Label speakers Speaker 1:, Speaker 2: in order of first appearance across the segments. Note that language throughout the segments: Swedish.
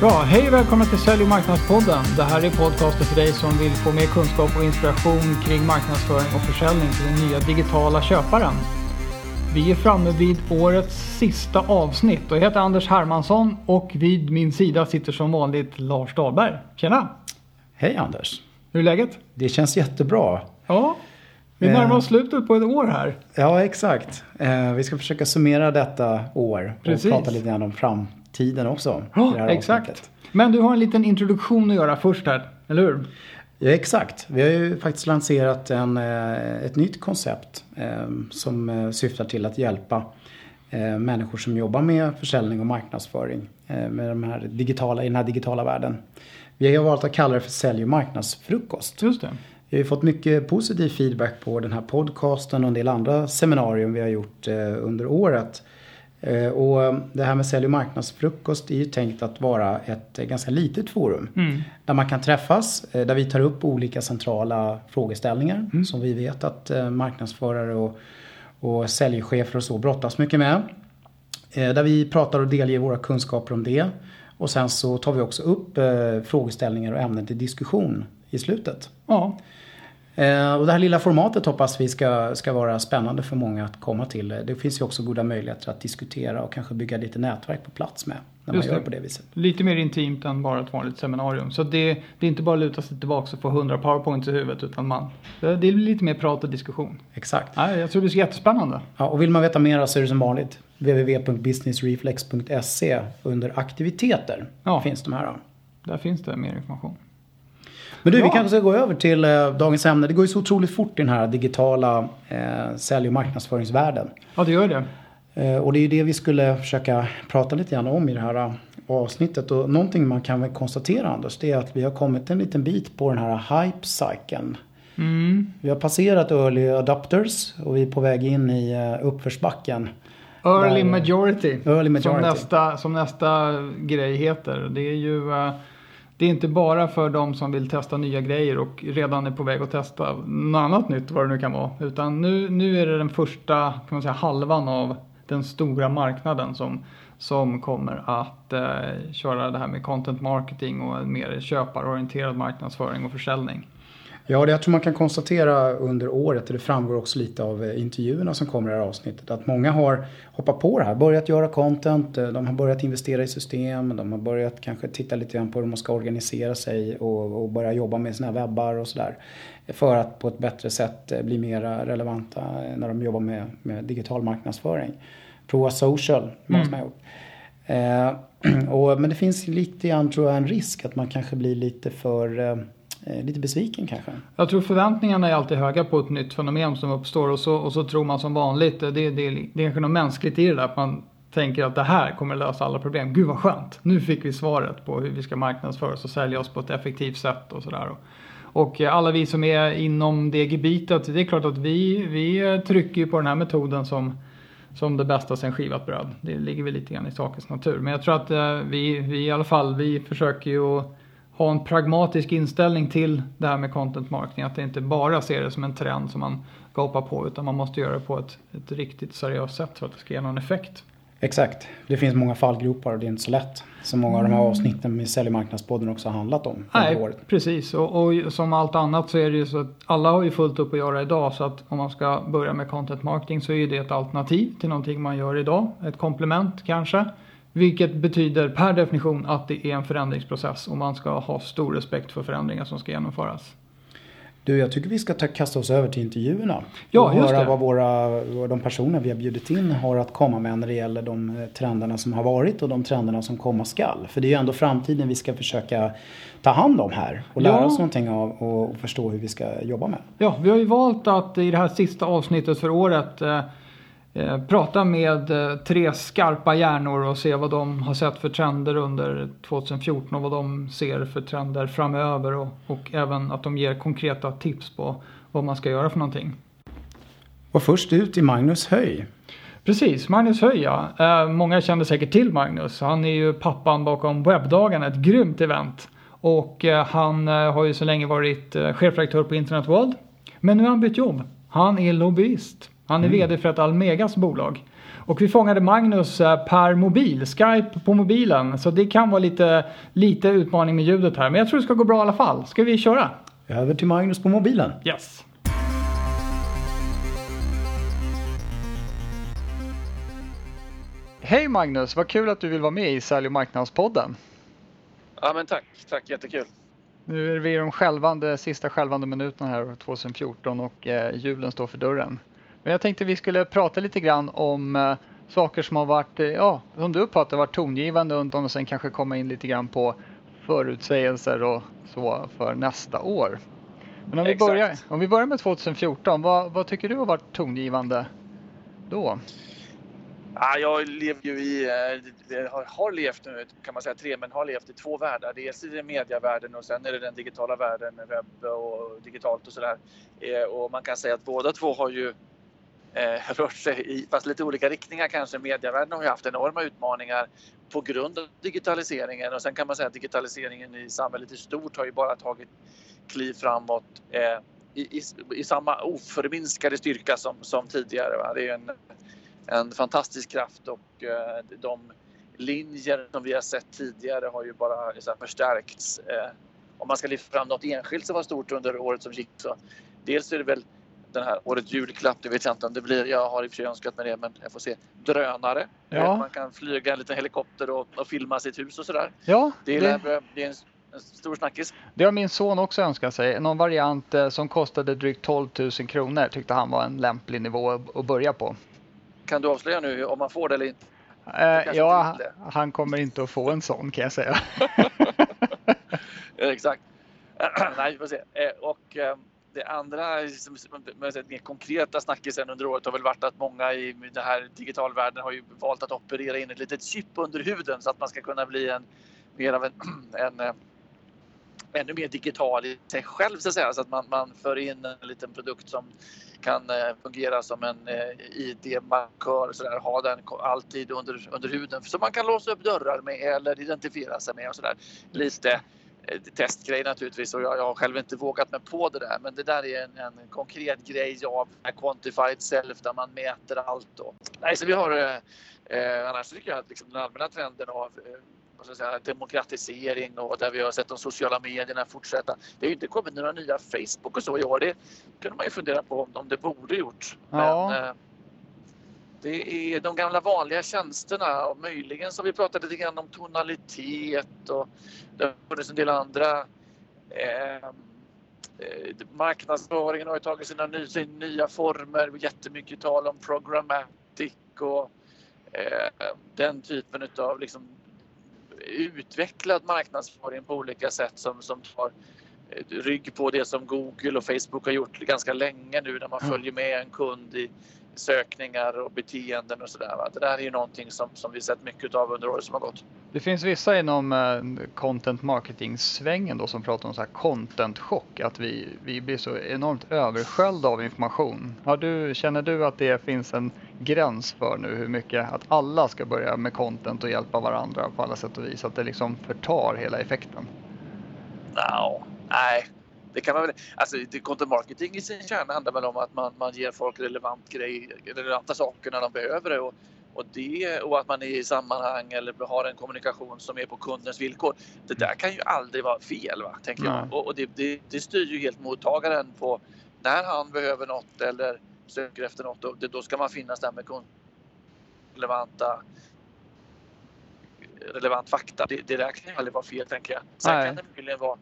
Speaker 1: Bra, hej och välkommen till Sälj och marknadspodden. Det här är podcasten för dig som vill få mer kunskap och inspiration kring marknadsföring och försäljning till den nya digitala köparen. Vi är framme vid årets sista avsnitt och jag heter Anders Hermansson och vid min sida sitter som vanligt Lars Dahlberg. Tjena!
Speaker 2: Hej Anders!
Speaker 1: Hur är läget?
Speaker 2: Det känns jättebra.
Speaker 1: Ja, vi närmar oss slutet på ett år här.
Speaker 2: Ja, exakt. Eh, vi ska försöka summera detta år
Speaker 1: Precis.
Speaker 2: och prata lite grann om framtiden också.
Speaker 1: Ja, exakt.
Speaker 2: avsnittet.
Speaker 1: Men du har en liten introduktion att göra först här, eller hur?
Speaker 2: Ja, exakt. Vi har ju faktiskt lanserat en, eh, ett nytt koncept eh, som eh, syftar till att hjälpa människor som jobbar med försäljning och marknadsföring med de här digitala, i den här digitala världen. Vi har valt att kalla det för sälj och marknadsfrukost.
Speaker 1: Just det.
Speaker 2: Vi har fått mycket positiv feedback på den här podcasten och en del andra seminarium vi har gjort under året. Eh, och det här med sälj och marknadsfrukost är ju tänkt att vara ett eh, ganska litet forum.
Speaker 1: Mm.
Speaker 2: Där man kan träffas, eh, där vi tar upp olika centrala frågeställningar som vi vet att eh, marknadsförare och, och säljchefer och så brottas mycket med. Eh, Där vi pratar och delger våra kunskaper om det. Och sen så tar vi också upp eh, frågeställningar och ämnen till diskussion i slutet.
Speaker 1: Ja,
Speaker 2: Eh, Och det här lilla formatet hoppas vi ska, ska vara spännande för många att komma till. Det finns ju också goda möjligheter att diskutera och kanske bygga lite nätverk på plats med. När
Speaker 1: Just
Speaker 2: man gör
Speaker 1: det.
Speaker 2: på det viset.
Speaker 1: lite mer intimt än bara ett vanligt seminarium. Så det, det är inte bara att luta sig tillbaka och få 100 powerpoints i huvudet utan man, det, är lite mer prat och diskussion.
Speaker 2: Exakt.
Speaker 1: Nej, jag tror det ska jättespännande.
Speaker 2: Ja, och vill man veta mer så är det som vanligt www.businessreflex.se under aktiviteter
Speaker 1: Ja.
Speaker 2: finns de här.
Speaker 1: Där finns det mer information.
Speaker 2: Men du,
Speaker 1: Ja.
Speaker 2: vi kanske ska gå över till eh, dagens ämne. Det går ju så otroligt fort i den här digitala eh, sälj och marknadsföringsvärlden.
Speaker 1: Ja, det gör det.
Speaker 2: Eh, och det är ju det vi skulle försöka prata lite grann om i det här eh, avsnittet. Och någonting man kan väl konstatera Anders, det är att vi har kommit en liten bit på den här hype-cykeln.
Speaker 1: Mm.
Speaker 2: Vi har passerat early adopters och vi är på väg in i eh, uppförsbacken.
Speaker 1: Early majority.
Speaker 2: Early
Speaker 1: Som,
Speaker 2: majority.
Speaker 1: nästa, som nästa grej heter. Det är ju eh, det är inte bara för de som vill testa nya grejer och redan är på väg att testa något annat nytt vad det nu kan vara. Utan nu, nu är det den första kan man säga, halvan av den stora marknaden som, som kommer att eh, köra det här med content marketing och en mer köparorienterad marknadsföring och försäljning.
Speaker 2: Ja, det jag tror man kan konstatera under året, och det framgår också lite av eh, intervjuerna som kommer i det här avsnittet, att många har hoppat på det här, börjat göra content, eh, de har börjat investera i system, de har börjat kanske titta lite grann på hur man ska organisera sig och, och börja jobba med sina webbar och sådär. För att på ett bättre sätt eh, bli mer relevanta när de jobbar med, med digital marknadsföring. Prova social, många som har gjort. Eh, och, men det finns lite grann tror jag en risk att man kanske blir lite för Eh, lite besviken kanske.
Speaker 1: Jag tror förväntningarna är alltid höga på ett nytt fenomen som uppstår och så, och så tror man som vanligt, eh, det, det, det är kanske något mänskligt i det där, att man tänker att det här kommer lösa alla problem. Gud vad skönt, nu fick vi svaret på hur vi ska marknadsföra oss och sälja oss på ett effektivt sätt och sådär. Och alla vi som är inom det gebitet, det är klart att vi, vi trycker ju på den här metoden som, som det bästa sen skivat bröd. Det ligger väl lite grann i sakens natur. Men jag tror att eh, vi, vi i alla fall, vi försöker ju att ha en pragmatisk inställning till det här med content marketing. Att det inte bara ser det som en trend som man gapar på utan man måste göra det på ett, ett riktigt seriöst sätt för att det ska ge någon effekt.
Speaker 2: Exakt. Det finns många fallgropar och det är inte så lätt. Som många av de här avsnitten med Sälj marknadspodden också har handlat om
Speaker 1: Nej,
Speaker 2: året.
Speaker 1: precis. Och, och som allt annat så är det ju så att alla har ju fullt upp att göra idag. Så att om man ska börja med content marketing så är ju det ett alternativ till någonting man gör idag. Ett komplement kanske. Vilket betyder per definition att det är en förändringsprocess och man ska ha stor respekt för förändringar som ska genomföras.
Speaker 2: Du, jag tycker vi ska ta, kasta oss över till intervjuerna.
Speaker 1: Ja,
Speaker 2: och höra vad våra, vad de personer vi har bjudit in har att komma med när det gäller de trenderna som har varit och de trenderna som komma skall. För det är ju ändå framtiden vi ska försöka ta hand om här och lära
Speaker 1: Ja.
Speaker 2: oss någonting av och, förstå hur vi ska jobba med.
Speaker 1: Ja, vi har ju valt att i det här sista avsnittet för året eh, prata med eh, tre skarpa hjärnor och se vad de har sett för trender under 2014 och vad de ser för trender framöver och, och även att de ger konkreta tips på vad man ska göra för någonting.
Speaker 2: Och först ut i Magnus Höj.
Speaker 1: Precis, Magnus Höja. Eh, många känner säkert till Magnus. Han är ju pappan bakom Webbdagarna, ett grymt event. Och eh, han eh, har ju så länge varit eh, chefredaktör på Internet World. Men nu har han bytt jobb. Han är lobbyist. Han är VD för ett Almegas bolag.
Speaker 3: Och vi fångade Magnus eh, per mobil, Skype på mobilen. Så det kan vara lite, lite utmaning med ljudet här. Men jag tror det ska gå bra i alla fall. Ska vi köra?
Speaker 2: Över till Magnus på mobilen.
Speaker 3: Yes. Hej Magnus, vad kul att du vill vara med i Sälj och marknadspodden.
Speaker 4: Ja men tack, tack jättekul.
Speaker 3: Nu är vi i de skälvande, sista skälvande minuterna här 2014 och eh, julen står för dörren. Men jag tänkte vi skulle prata lite grann om eh, saker som har varit, eh, ja, som du uppfattar varit tongivande under och sen kanske komma in lite grann på förutsägelser och så för nästa år. Men om vi, börjar, om vi börjar med 2014, vad, vad tycker du har varit tongivande då?
Speaker 4: Ja, jag lever ju i, eh, har levt nu kan man säga tre, men har levt i två världar. Dels i den mediavärlden och sen är det den digitala världen, webb och digitalt och sådär. Och man kan säga att båda två har ju eh, rört sig i, fast lite olika riktningar kanske. Medievärlden har ju haft enorma utmaningar på grund av digitaliseringen och sen kan man säga att digitaliseringen i samhället i stort har ju bara tagit kliv framåt eh, i, i, i, samma oförminskade styrka som, som tidigare. Va? Det är en, en fantastisk kraft och eh, de linjer som vi har sett tidigare har ju bara eh, så här, förstärkts. Eh, om man ska lyfta fram något enskilt som var stort under året som gick så dels är det väl den här årets julklapp, det vet jag inte om det blir. Jag har i och för sig önskat mig det, men jag får se. Drönare. Ja. Man kan flyga en liten helikopter och, och filma sitt hus och sådär.
Speaker 3: Ja,
Speaker 4: det, det... Är, det är en, en stor snackis.
Speaker 3: Det har min son också önskat sig. Någon variant eh, som kostade drygt 12 000 kronor tyckte han var en lämplig nivå att börja på.
Speaker 4: Kan du avslöja nu om man får det eller inte?
Speaker 3: Eh, ja, han kommer inte att få en sån kan jag säga.
Speaker 4: Exakt. Nej, vi får se. Eh, och eh, det andra mer konkreta snackisen under året har väl varit att många i den här digitalvärlden har ju valt att operera in ett litet chip under huden så att man ska kunna bli en mer av en, en eh, ännu mer digital i sig själv så att säga. Så att man, man för in en liten produkt som kan eh, fungera som en eh, ID-markör och sådär. Ha den alltid under, under huden som man kan låsa upp dörrar med eller identifiera sig med och sådär. Lite testgrej naturligtvis och jag, jag, har själv inte vågat mig på det där. Men det där är en, en konkret grej av quantified self där man mäter allt. Och, nej, så vi har, eh, eh, annars tycker jag att liksom den allmänna trenden av eh, säga, demokratisering och där vi har sett de sociala medierna fortsätta. Det har ju inte kommit några nya Facebook och så i år. Det kunde man ju fundera på om, om det borde gjort. Ja. Men, eh, det är de gamla vanliga tjänsterna och möjligen har vi pratat lite grann om tonalitet och det har funnits en del andra eh, eh marknadsföringen har ju tagit sina, ny, sina nya former. Jättemycket tal om programmatic och eh, den typen av liksom utvecklad marknadsföring på olika sätt som, som tar eh, rygg på det som Google och Facebook har gjort ganska länge nu när man följer med en kund i, sökningar och beteenden och sådär. Det där är ju någonting som, som vi sett mycket av under året som har gått.
Speaker 3: Det finns vissa inom uh, content marketing-svängen då som pratar om så här content-chock, att vi, vi blir så enormt översköljda av information. Har du, känner du att det finns en gräns för nu hur mycket att alla ska börja med content och hjälpa varandra på alla sätt och vis, att det liksom förtar hela effekten?
Speaker 4: No, nej, det kan man väl, alltså content marketing i sin kärna handlar väl om att man, man ger folk relevant grej, relevanta saker när de behöver det och, och, det, och att man är i sammanhang eller har en kommunikation som är på kundens villkor. Det där kan ju aldrig vara fel, va, tänker jag. Och, och det, det, det, styr ju helt mottagaren på när han behöver något eller söker efter något. Och det, då ska man finnas där med relevanta relevant fakta. Det, det där kan ju aldrig vara fel, tänker jag. Sen Nej. kan det möjligen vara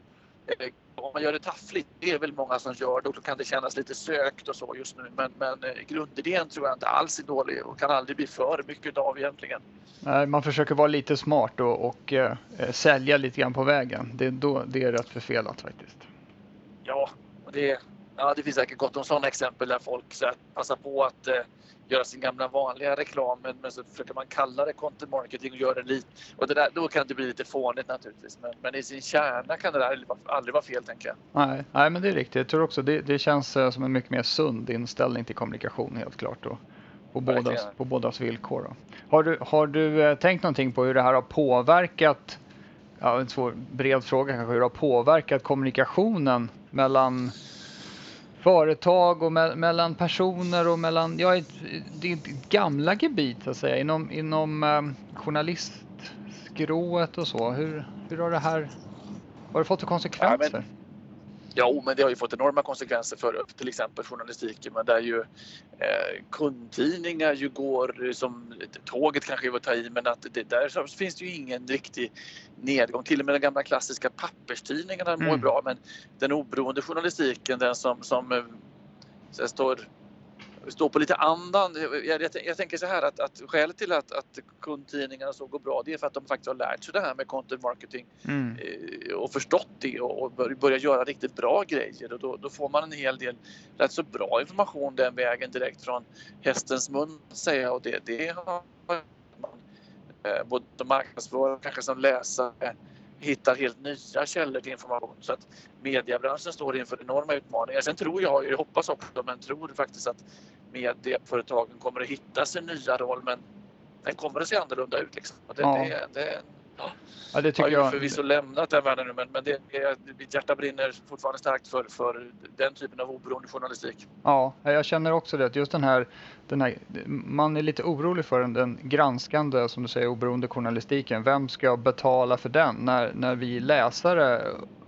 Speaker 4: om man gör det taffligt, det är väl många som gör det och då kan det kännas lite sökt och så just nu. Men, men eh, grundidén tror jag inte alls är dålig och kan aldrig bli för mycket av egentligen.
Speaker 3: Nej, man försöker vara lite smart och, och eh, sälja lite grann på vägen. Det, då, det är rätt förfelat faktiskt.
Speaker 4: Ja, och det, ja, det finns säkert gott om sådana exempel där folk så här, passar på att eh, göra sin gamla vanliga reklam men, men så försöker man kalla det content marketing och göra det lite. Och det där, då kan det bli lite fånigt naturligtvis. Men, men i sin kärna kan det där aldrig vara fel tänker jag.
Speaker 3: Nej, nej men det är riktigt. Jag tror också det, det känns eh, som en mycket mer sund inställning till kommunikation helt klart. Och på, bådas, på bådas villkor. Då. Har, du, har du eh, tänkt någonting på hur det här har påverkat ja, en svår bred fråga kanske, hur det har påverkat kommunikationen mellan företag och me mellan personer och mellan, ja, det är gamla gebit så att säga inom, inom um, journalistskrået och så. Hur, hur har det här, vad har det fått för konsekvenser? Ja, men,
Speaker 4: Ja, men det har ju fått enorma konsekvenser för till exempel journalistiken, men där ju eh, kundtidningar ju går som tåget kanske är att ta i, men att det, där finns det ju ingen riktig nedgång. Till och med de gamla klassiska papperstidningarna mm. mår bra, men den oberoende journalistiken, den som, som eh, står stå på lite andan. Jag, jag, jag, tänker så här att, att skälet till att, att kundtidningarna så går bra det är för att de faktiskt har lärt sig det här med content marketing mm. Eh, och förstått det och, och börjat göra riktigt bra grejer och då, då, får man en hel del rätt så bra information den vägen direkt från hästens mun säga och det, det har man eh, både marknadsförare kanske som läsare hittar helt nya källor till information. Så att mediebranschen står inför enorma utmaningar. Sen tror jag, jag hoppas också, men tror faktiskt att medieföretagen kommer att hitta sin nya roll. Men den kommer att se annorlunda ut. Liksom. Det, ja. det, det, ja. Det tycker jag har ju förvisso lämnat den världen nu men, men det, mitt hjärta brinner fortfarande starkt för, för den typen av oberoende journalistik.
Speaker 3: Ja, jag känner också det. Just den här, den här, man är lite orolig för den, den granskande, som du säger, oberoende journalistiken. Vem ska betala för den när, när vi läsare,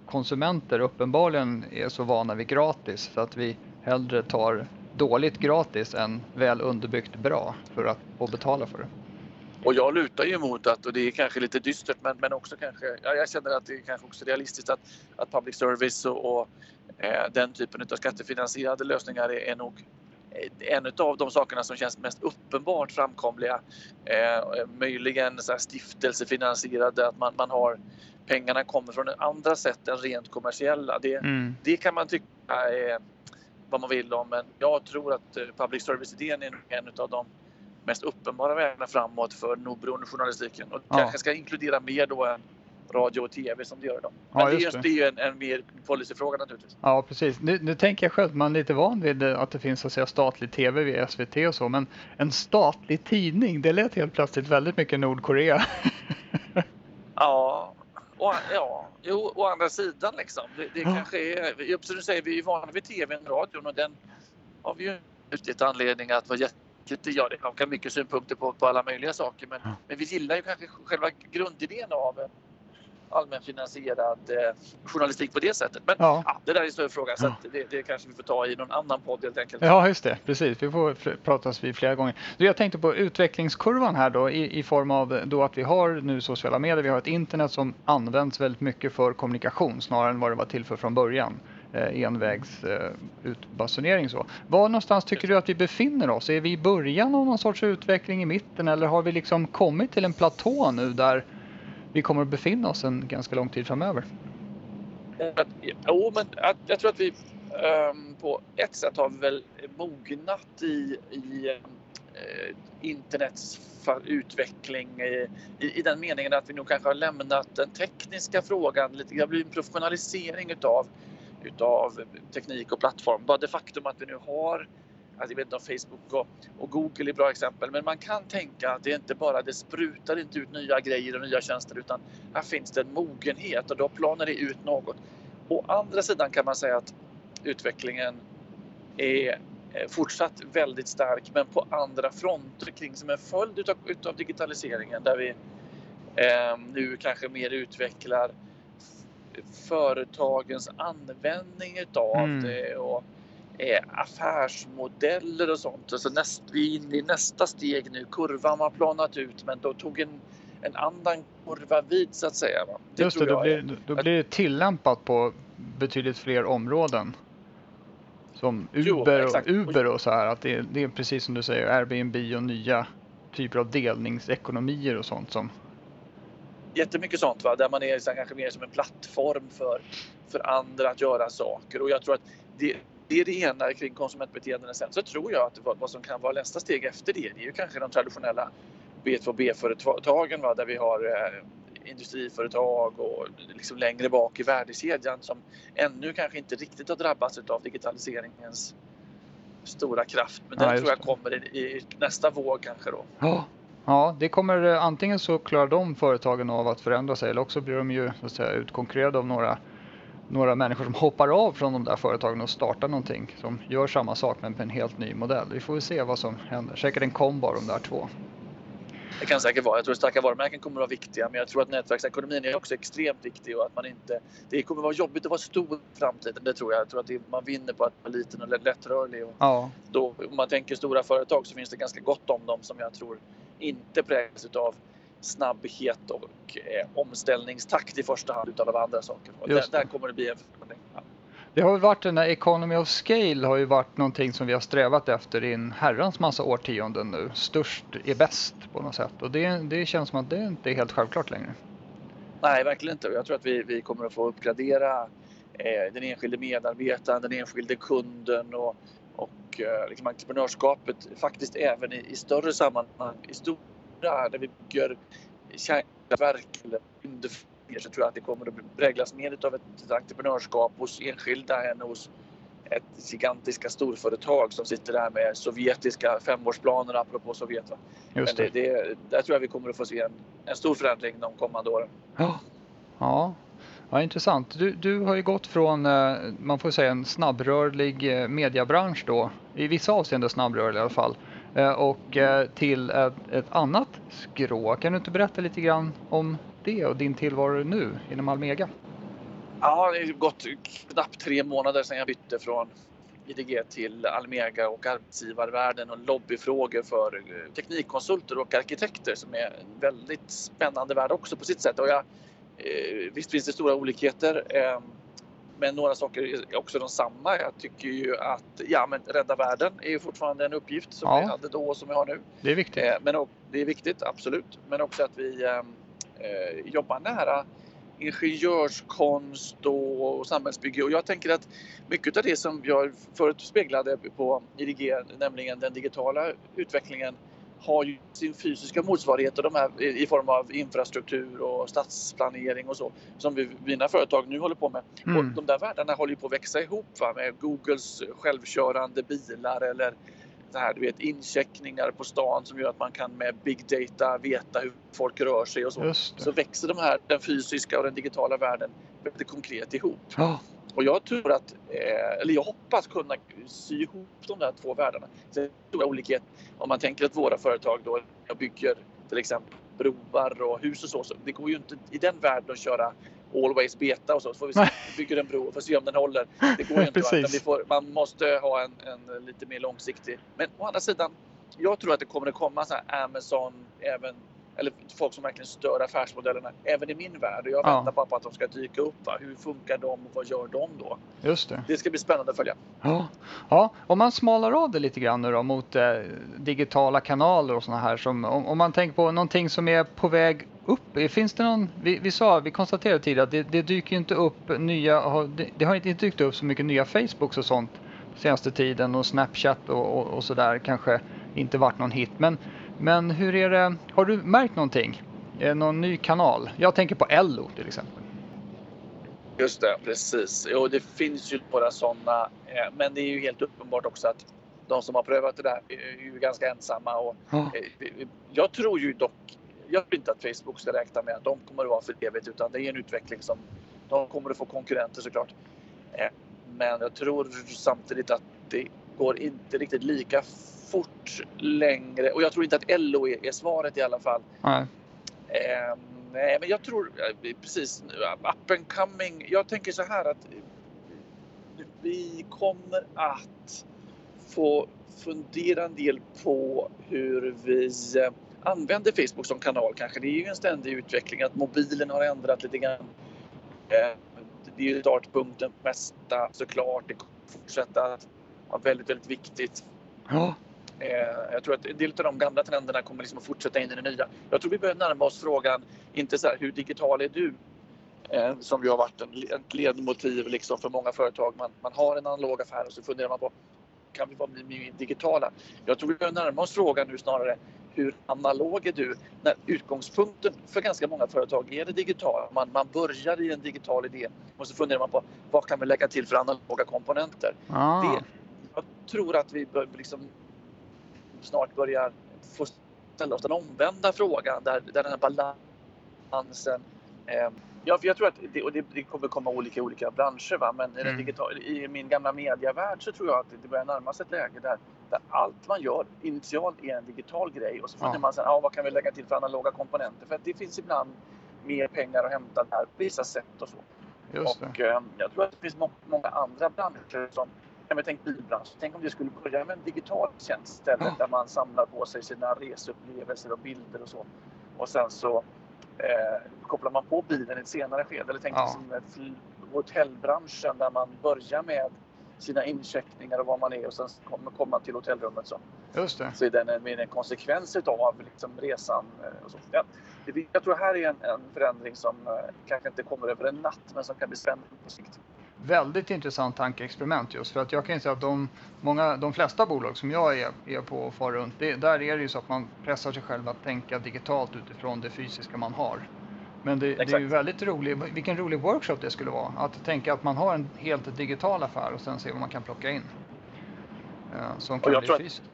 Speaker 3: konsumenter uppenbarligen är så vana vid gratis så att vi hellre tar dåligt gratis än väl underbyggt bra för att få betala för det.
Speaker 4: Och jag lutar ju emot att, och det är kanske lite dystert men, men också kanske, ja, jag känner att det är kanske också realistiskt att, att public service och, och eh, den typen av skattefinansierade lösningar är, är nog en av de sakerna som känns mest uppenbart framkomliga. Eh, möjligen så stiftelsefinansierade, att man, man har pengarna kommer från andra sätt än rent kommersiella. Det, mm. det kan man tycka är vad man vill om men jag tror att eh, public service-idén är en av de mest uppenbara vägarna framåt för den oberoende journalistiken. Och ja. kanske ska inkludera mer då än radio och tv som det gör idag. Men ja, det, är, det är ju en, en mer policyfråga naturligtvis.
Speaker 3: Ja, precis. Nu, nu tänker jag själv, man är lite van vid att det finns så att säga, statlig tv vid SVT och så, men en statlig tidning, det lät helt plötsligt väldigt mycket Nordkorea.
Speaker 4: ja, och, ja, jo, å andra sidan liksom. Det, det ja. kanske är, som du säger, vi är vana vid tv och radion och den har vi ju utgett anledning att vara jätte Ja, det kan mycket synpunkter på, på alla möjliga saker men, ja. men vi gillar ju kanske själva grundidén av en allmänfinansierad eh, journalistik på det sättet. Men ja. ja det där är en större fråga så det, det, kanske vi får ta i någon annan podd helt enkelt.
Speaker 3: Ja, just det. Precis. Vi får pratas vid flera gånger. jag tänkte på utvecklingskurvan här då i, i form av då att vi har nu sociala medier. Vi har ett internet som används väldigt mycket för kommunikation snarare än vad det var till för från början envägsutbasunering. Eh, eh så. Var någonstans tycker du att vi befinner oss? Är vi i början av någon sorts utveckling i mitten eller har vi liksom kommit till en platå nu där vi kommer att befinna oss en ganska lång tid framöver?
Speaker 4: Eh, jo, men jag tror att vi um, på ett sätt har väl mognat i, i uh, internets utveckling i, i, i, den meningen att vi nog kanske har lämnat den tekniska frågan lite. Det har blivit en professionalisering utav utav teknik och plattform. Bara det faktum att vi nu har Alltså jag vet inte om Facebook och, och, Google är bra exempel, men man kan tänka att det inte bara det sprutar inte ut nya grejer och nya tjänster utan här finns det en mogenhet och då planar det ut något. Å andra sidan kan man säga att utvecklingen är eh, fortsatt väldigt stark men på andra fronter kring som en följd utav, utav digitaliseringen där vi eh, nu kanske mer utvecklar företagens användning utav mm. det och eh, affärsmodeller och sånt. Alltså näst, vi är inne i nästa steg nu. Kurvan har planat ut men då tog en, en annan kurva vid så att säga. Va?
Speaker 3: Det Just det, då blir, då blir det tillämpat på betydligt fler områden. Som Uber, jo, och, Uber och så här. Att det, det är precis som du säger Airbnb och nya typer av delningsekonomier och sånt som
Speaker 4: jättemycket sånt va? där man är så kanske mer som en plattform för, för andra att göra saker. Och jag tror att det, det är det ena kring konsumentbeteenden. Sen så tror jag att vad, vad som kan vara nästa steg efter det, det är ju kanske de traditionella B2B-företagen där vi har eh, industriföretag och liksom längre bak i värdekedjan som ännu kanske inte riktigt har drabbats av digitaliseringens stora kraft. Men den tror jag kommer i, i, nästa våg kanske då.
Speaker 3: Ja. Ja, det kommer antingen så klarar de företagen av att förändra sig eller också blir de ju så att säga, utkonkurrerade av några några människor som hoppar av från de där företagen och startar någonting som gör samma sak men på en helt ny modell. Vi får väl se vad som händer. Säkert en kombo de där två.
Speaker 4: Det kan säkert vara. Jag tror att starka varumärken kommer att vara viktiga, men jag tror att nätverksekonomin är också extremt viktig och att man inte... Det kommer att vara jobbigt att vara stor i framtiden, det tror jag. Jag tror att det, man vinner på att vara liten och lättrörlig. Och
Speaker 3: ja.
Speaker 4: då, om man tänker stora företag så finns det ganska gott om dem som jag tror inte präglas av snabbhet och eh, omställningstakt i första hand utan av andra saker. Och där, där, kommer det bli en förändring. Ja.
Speaker 3: Det har varit den här Economy of Scale har ju varit någonting som vi har strävat efter i en herrans massa årtionden nu. Störst är bäst på något sätt och det, det känns som att det inte är helt självklart längre.
Speaker 4: Nej, verkligen inte. Jag tror att vi, vi kommer att få uppgradera eh, den enskilde medarbetaren, den enskilde kunden och, och eh, liksom entreprenörskapet faktiskt även i, i större sammanhang, i stora, där vi bygger kärnkraftverk eller så tror jag att det kommer att präglas mer av ett entreprenörskap hos enskilda än hos ett gigantiska storföretag som sitter där med sovjetiska femårsplaner apropå Sovjet. Va?
Speaker 3: Just det.
Speaker 4: det. Där tror jag vi kommer att få se en, en stor förändring de kommande åren.
Speaker 3: Ja, ja ja intressant. Du, du har ju gått från, eh, man får säga en snabbrörlig eh, mediebransch då, i vissa avseenden snabbrörlig i alla fall, eh, och till ett, ett annat skrå. Kan du inte berätta lite grann om det och din tillvaro nu inom Almega?
Speaker 4: Ja, det har gått knappt tre månader sedan jag bytte från IDG till Almega och arbetsgivarvärlden och lobbyfrågor för teknikkonsulter och arkitekter som är en väldigt spännande värld också på sitt sätt. Och jag, visst finns det stora olikheter eh, men några saker är också de samma. Jag tycker ju att ja, men rädda världen är ju fortfarande en uppgift som ja. vi hade då och som vi har nu.
Speaker 3: Det är viktigt.
Speaker 4: Men, det är viktigt, absolut. Men också att vi eh, jobbar nära ingenjörskonst och samhällsbygge. Och jag tänker att mycket av det som jag förut speglade på IDG, nämligen den digitala utvecklingen, har ju sin fysiska motsvarighet och de här, i form av infrastruktur och stadsplanering och så som vi, mina företag nu håller på med. Mm. Och de där världarna håller ju på att växa ihop va? med Googles självkörande bilar eller så här, du vet, incheckningar på stan som gör att man kan med big data veta hur folk rör sig och så. Så växer de här, den fysiska och den digitala världen väldigt konkret ihop.
Speaker 3: Oh.
Speaker 4: Och jag tror att, eh, eller jag hoppas kunna sy ihop de där två världarna. Det är stora olikhet om man tänker att våra företag då bygger till exempel broar och hus och så. så det går ju inte i den världen att köra always beta och så. Så får vi se, bygger en bro och får se om den håller. Det går ju inte. vi får, man måste ha en, en, lite mer långsiktig. Men å andra sidan, jag tror att det kommer att komma så Amazon, även eller folk som verkligen stör affärsmodellerna även i min värld. Och jag ja. väntar bara på att de ska dyka upp. Va? Hur funkar de och vad gör de då?
Speaker 3: Just det.
Speaker 4: Det ska bli spännande att följa.
Speaker 3: Ja, ja om man smalar av det lite grann nu då mot eh, digitala kanaler och sådana här. Som, om, om, man tänker på någonting som är på väg upp. Finns det någon, vi, vi sa, vi konstaterade tidigare att det, det dyker inte upp nya, det, det har inte dykt upp så mycket nya Facebooks och sånt senaste tiden och Snapchat och, och, och sådär kanske inte varit någon hit. Men men hur är det, har du märkt någonting? Det någon ny kanal? Jag tänker på Ello till exempel.
Speaker 4: Just det, precis. Jo, det finns ju några sådana. Eh, men det är ju helt uppenbart också att de som har prövat det där är ju ganska ensamma. Och oh. Jag tror ju dock, jag tror inte att Facebook ska räkna med att de kommer att vara för evigt utan det är en utveckling som de kommer att få konkurrenter såklart. Eh, men jag tror samtidigt att det går inte riktigt lika fort längre. Och jag tror inte att LO är, är svaret i alla fall.
Speaker 3: Nej.
Speaker 4: Eh, nej, men jag tror eh, precis up and coming. Jag tänker så här att vi kommer att få fundera en del på hur vi eh, använder Facebook som kanal kanske. Det är ju en ständig utveckling att mobilen har ändrat lite grann. Eh, det är ju startpunkten för mesta såklart. Det kommer fortsätta att vara väldigt, väldigt viktigt.
Speaker 3: Ja.
Speaker 4: Eh, jag tror att en del av de gamla trenderna kommer liksom att fortsätta in i det nya. Jag tror vi börjar närma oss frågan, inte så här, hur digital är du? Eh, som ju har varit en, ett ledmotiv liksom för många företag. Man, man har en analog affär och så funderar man på, kan vi vara mer digitala? Jag tror vi börjar närma oss frågan nu snarare, hur analog är du? När utgångspunkten för ganska många företag är det digitala. Man, man börjar i en digital idé och så funderar man på vad kan vi lägga till för analoga komponenter?
Speaker 3: Ah.
Speaker 4: Det, jag tror att vi bör liksom snart börjar få ställa oss den omvända frågan där, där den här balansen eh, Ja, för jag tror att det, och det, det kommer komma olika olika branscher. Va? Men
Speaker 3: Mm.
Speaker 4: i, digital, i min gamla mediavärld så tror jag att det börjar närma sig ett läge där, där allt man gör initialt är en digital grej och så funderar
Speaker 3: Ja.
Speaker 4: man sen, ja, vad kan vi lägga till för analoga komponenter? För att det finns ibland mer pengar att hämta där på vissa sätt och så.
Speaker 3: Just.
Speaker 4: Och eh, jag tror att det finns må många andra branscher som men tänk bilbranschen. Tänk om det skulle börja med en digital tjänst istället
Speaker 3: Ja.
Speaker 4: där man samlar på sig sina reseupplevelser och bilder och så. Och sen så eh, kopplar man på bilen i ett senare skede. Eller tänk
Speaker 3: Ja.
Speaker 4: som hotellbranschen där man börjar med sina incheckningar och var man är och sen kommer komma till hotellrummet. Så,
Speaker 3: Just det.
Speaker 4: så är den en, en konsekvens av liksom, resan. eh, Och så. Ja, jag tror här är en, en förändring som eh, kanske inte kommer över en natt men som kan bli spännande på sikt.
Speaker 3: Väldigt intressant tankeexperiment just för att jag kan ju säga att de, många, de flesta bolag som jag är, är på och far runt, det, där är det ju så att man pressar sig själv att tänka digitalt utifrån det fysiska man har. Men det, det är ju väldigt roligt, vilken rolig workshop det skulle vara. Att tänka att man har en helt digital affär och sen se vad man kan plocka in. Eh, som kan bli
Speaker 4: tror att-
Speaker 3: fysiskt.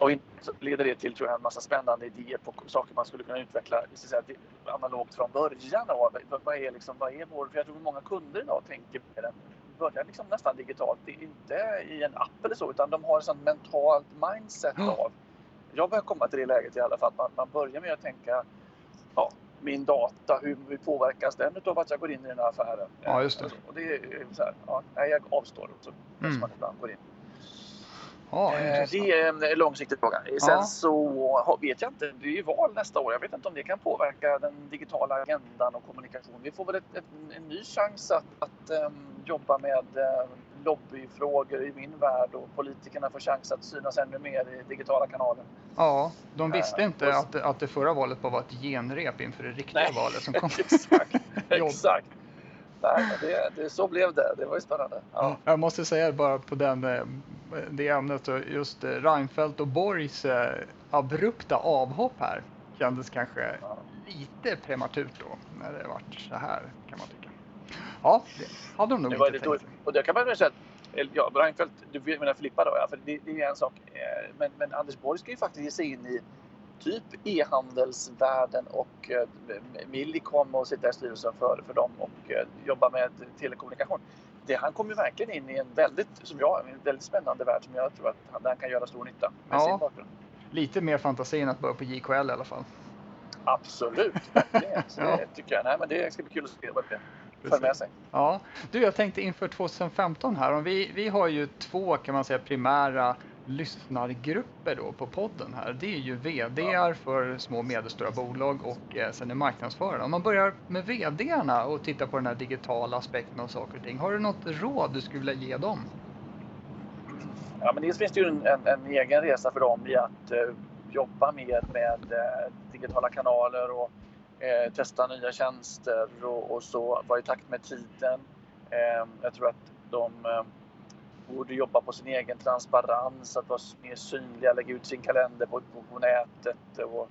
Speaker 4: Och inte leder det till tror jag, en massa spännande idéer på saker man skulle kunna utveckla så att säga, det- analogt från början. Av. Vad- är, liksom, vad är vår... För jag tror många kunder idag tänker på den börjar liksom nästan digitalt. Det är inte i en app eller så utan de har ett sånt mentalt mindset av... Jag börjar komma till det läget i alla fall. Man, man börjar med att tänka ja, min data, hur, hur påverkas den av att jag går in i den här affären?
Speaker 3: Ja, just det.
Speaker 4: Och det är så här, ja, nej, jag avstår. Så
Speaker 3: Mm.
Speaker 4: man ibland gå in.
Speaker 3: Ja,
Speaker 4: Eh. Det är en eh, långsiktig fråga. Sen
Speaker 3: Ja.
Speaker 4: så vet jag inte, det är ju val nästa år. Jag vet inte om det kan påverka den digitala agendan och kommunikation. Vi får väl ett, ett, en ny chans att, att ehm, jobba med uh, lobbyfrågor i min värld och politikerna får chans att synas ännu mer i digitala kanaler.
Speaker 3: Ja, de visste
Speaker 4: Eh,
Speaker 3: inte
Speaker 4: och-
Speaker 3: att, att det förra valet bara var ett genrep inför det riktiga
Speaker 4: Nej.
Speaker 3: valet som kom.
Speaker 4: Exakt. Exakt. Nej, det, det, så blev det. Det var ju spännande. Ja.
Speaker 3: Jag måste säga bara på den, eh, det ämnet, så just eh, Reinfeldt och Borgs eh, abrupta avhopp här kändes kanske lite prematurt då när det vart så här kan man tycka. Ja, det hade de nog inte tänkt sig.
Speaker 4: och det kan man väl säga att, eller, ja, Reinfeldt, du menar Filippa då ja, för det, det är en sak. Eh, Men, men Anders Borg ska ju faktiskt ge sig in i typ e-handelsvärlden och eh, Millicom och sitta i styrelsen för, för dem och eh, jobba med telekommunikation. Det, han kommer ju verkligen in i en väldigt, som jag, en väldigt spännande värld som jag tror att han, han kan göra stor nytta med
Speaker 3: Ja.
Speaker 4: sin bakgrund.
Speaker 3: Lite mer fantasi än att börja på JKL i alla fall.
Speaker 4: Absolut, verkligen. Så
Speaker 3: Ja.
Speaker 4: det tycker jag. Nej, men det ska bli kul att se vad det för med sig.
Speaker 3: Ja, du jag tänkte inför 2015 här, om vi, vi har ju två kan man säga primära lyssnargrupper då på podden här. Det är ju VDR för små och medelstora bolag och eh, sen är marknadsförare. Om man börjar med VDarna och tittar på den här digitala aspekten av saker och ting. Har du något råd du skulle vilja ge dem?
Speaker 4: Ja, men dels finns det ju en, en, en egen resa för dem i att eh, jobba mer med eh, digitala kanaler och eh, testa nya tjänster och, och så vara i takt med tiden. Eh, jag tror att de eh, borde jobba på sin egen transparens, att vara mer synliga, lägga ut sin kalender på, på, på nätet och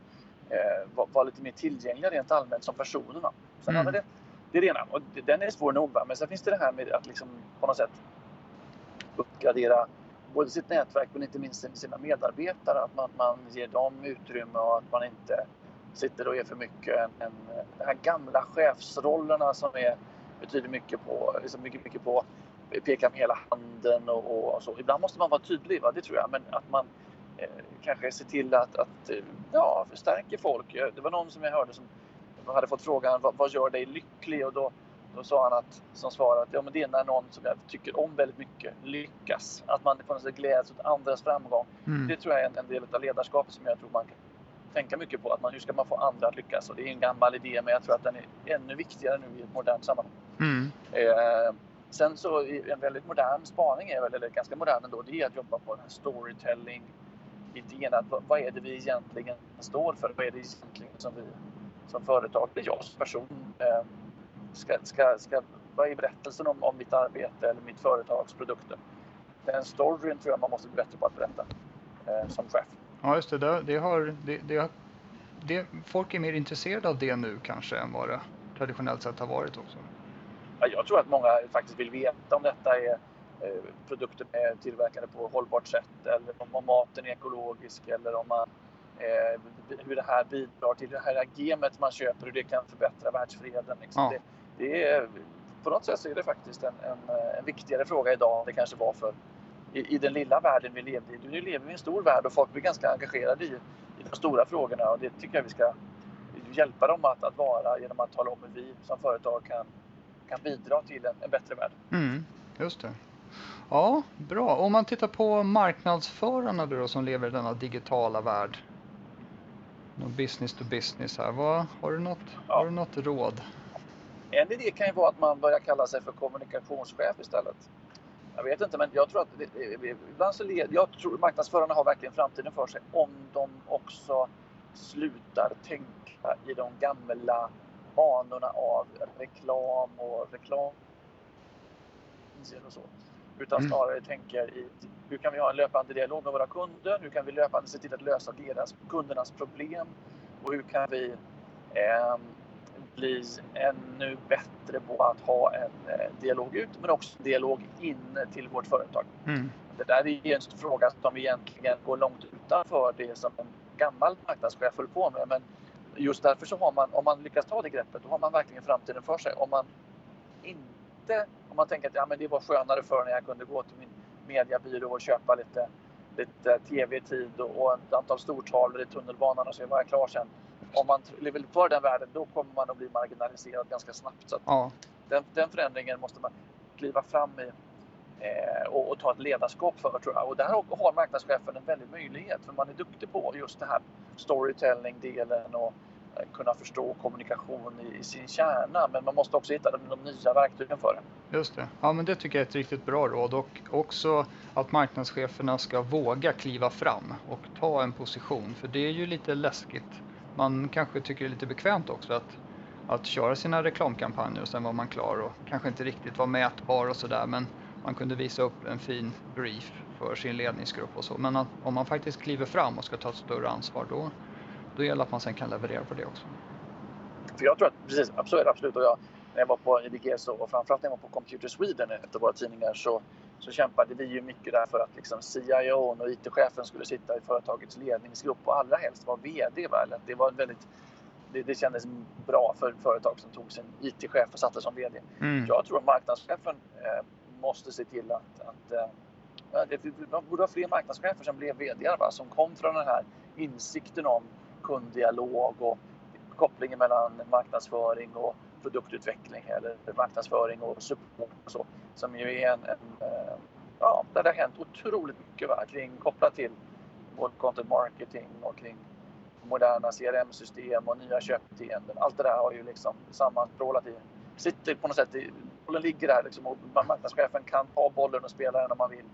Speaker 4: eh, vara vara lite mer tillgängliga rent allmänt som personerna. Sen
Speaker 3: Mm.
Speaker 4: det, det är det ena och den är svår nog. va. Men sen finns det det här med att liksom på något sätt uppgradera både sitt nätverk men inte minst sina medarbetare. Att man, man ger dem utrymme och att man inte sitter och är för mycket en, en, de här gamla chefsrollerna som är, betyder mycket på, liksom mycket, mycket på peka med hela handen och, och så. Ibland måste man vara tydlig, va? det tror jag. Men att man eh, kanske ser till att, att eh, ja, förstärker folk. Eh, Det var någon som jag hörde som hade fått frågan vad, vad gör dig lycklig? Och då, då sa han att, som svar att ja, men det är när någon som jag tycker om väldigt mycket lyckas. Att man på något sätt gläds åt andras framgång.
Speaker 3: Mm.
Speaker 4: Det tror jag är en, en del av ledarskapet som jag tror man kan tänka mycket på. Att man, hur ska man få andra att lyckas? Och det är en gammal idé men jag tror att den är ännu viktigare nu i ett modernt sammanhang.
Speaker 3: Mm.
Speaker 4: Eh, sen så en väldigt modern spaning är väl, eller ganska modern ändå, det är att jobba på den här storytelling idén att vad, vad är det vi egentligen står för? Vad är det egentligen som vi som företag, eller jag som person eh, ska, ska, ska, vad är berättelsen om, om mitt arbete eller mitt företags produkter? Den storyn tror jag man måste bli bättre på att berätta eh, som chef.
Speaker 3: Ja, just det. Det, det har, det, det, har- det, folk är mer intresserade av det nu kanske än vad det traditionellt sett har varit också.
Speaker 4: Ja, jag tror att många faktiskt vill veta om detta är eh, produkter är tillverkade på hållbart sätt eller om, maten är ekologisk eller om man eh, hur det här bidrar till det här gemet man köper, hur det kan förbättra världsfreden. Liksom. Ja. Det, det, är, på något sätt så är det faktiskt en, en, en viktigare fråga idag än det kanske var för i, i, den lilla världen vi levde i. Nu lever vi i en stor värld och folk blir ganska engagerade i, i de stora frågorna och det tycker jag vi ska hjälpa dem att, att vara genom att tala om hur vi som företag kan, kan bidra till en, en bättre värld.
Speaker 3: Mm, just det. Ja, bra. Om man tittar på marknadsförarna då som lever i denna digitala värld. Business to business här. Vad, har, du något, ja. har du något råd?
Speaker 4: En idé kan ju vara att man börjar kalla sig för kommunikationschef istället. Jag vet inte, men jag tror att ibland så led, jag tror marknadsförarna har verkligen framtiden för sig om de också slutar tänka i de gamla banorna av reklam och reklam och så. Utan mm. snarare tänker i hur kan vi ha en löpande dialog med våra kunder? Hur kan vi löpande se till att lösa deras, kundernas problem? Och hur kan vi eh, bli ännu bättre på att ha en eh, dialog ut men också dialog in till vårt företag? Mm. Det där är en fråga som egentligen går långt utanför det som en gammal marknadschef höll på med. Men just därför så har man, om man lyckas ta det greppet, då har man verkligen framtiden för sig. Om man inte, om man tänker att ja, men det var skönare förr när jag kunde gå till min mediabyrå och köpa lite, lite tv-tid och, och ett antal stortavlor i tunnelbanan och så var jag klar sen. Om man lever kvar den världen, då kommer man att bli marginaliserad ganska snabbt. Så ja. den, den förändringen måste man kliva fram i eh, och, och, ta ett ledarskap för tror jag. Och där har marknadschefen en väldig möjlighet för man är duktig på just det här storytelling-delen och kunna förstå kommunikation i, i, sin kärna. Men man måste också hitta de, de nya verktygen för det.
Speaker 3: Just det. Ja, men det tycker jag är ett riktigt bra råd och också att marknadscheferna ska våga kliva fram och ta en position. För det är ju lite läskigt. Man kanske tycker det är lite bekvämt också att att köra sina reklamkampanjer och sen var man klar och kanske inte riktigt var mätbar och sådär men man kunde visa upp en fin brief för sin ledningsgrupp och så. Men att, om man faktiskt kliver fram och ska ta ett större ansvar då, då gäller det att man sen kan leverera på det också.
Speaker 4: För jag tror att, precis, absolut, absolut. Och jag, när jag var på IDG så, och framförallt när jag var på Computer Sweden, ett av våra tidningar, så, så kämpade vi ju mycket där för att liksom CIO och IT-chefen skulle sitta i företagets ledningsgrupp och allra helst vara VD. Va? Det var väldigt det, det kändes bra för företag som tog sin IT-chef och satte som VD. Mm. Jag tror att marknadschefen eh, måste se till att, att äh, det, man borde ha fler marknadschefer som blev VD va? som kom från den här insikten om kunddialog och kopplingen mellan marknadsföring och produktutveckling eller marknadsföring och support och så. Som ju är en, en eh, ja, där det har hänt otroligt mycket va? kring kopplat till både content marketing och kring moderna CRM-system och nya köpbeteenden. Allt det där har ju liksom sammanstrålat i, sitter på något sätt i bollen ligger där liksom, och marknadschefen kan ta bollen och spela den om man vill.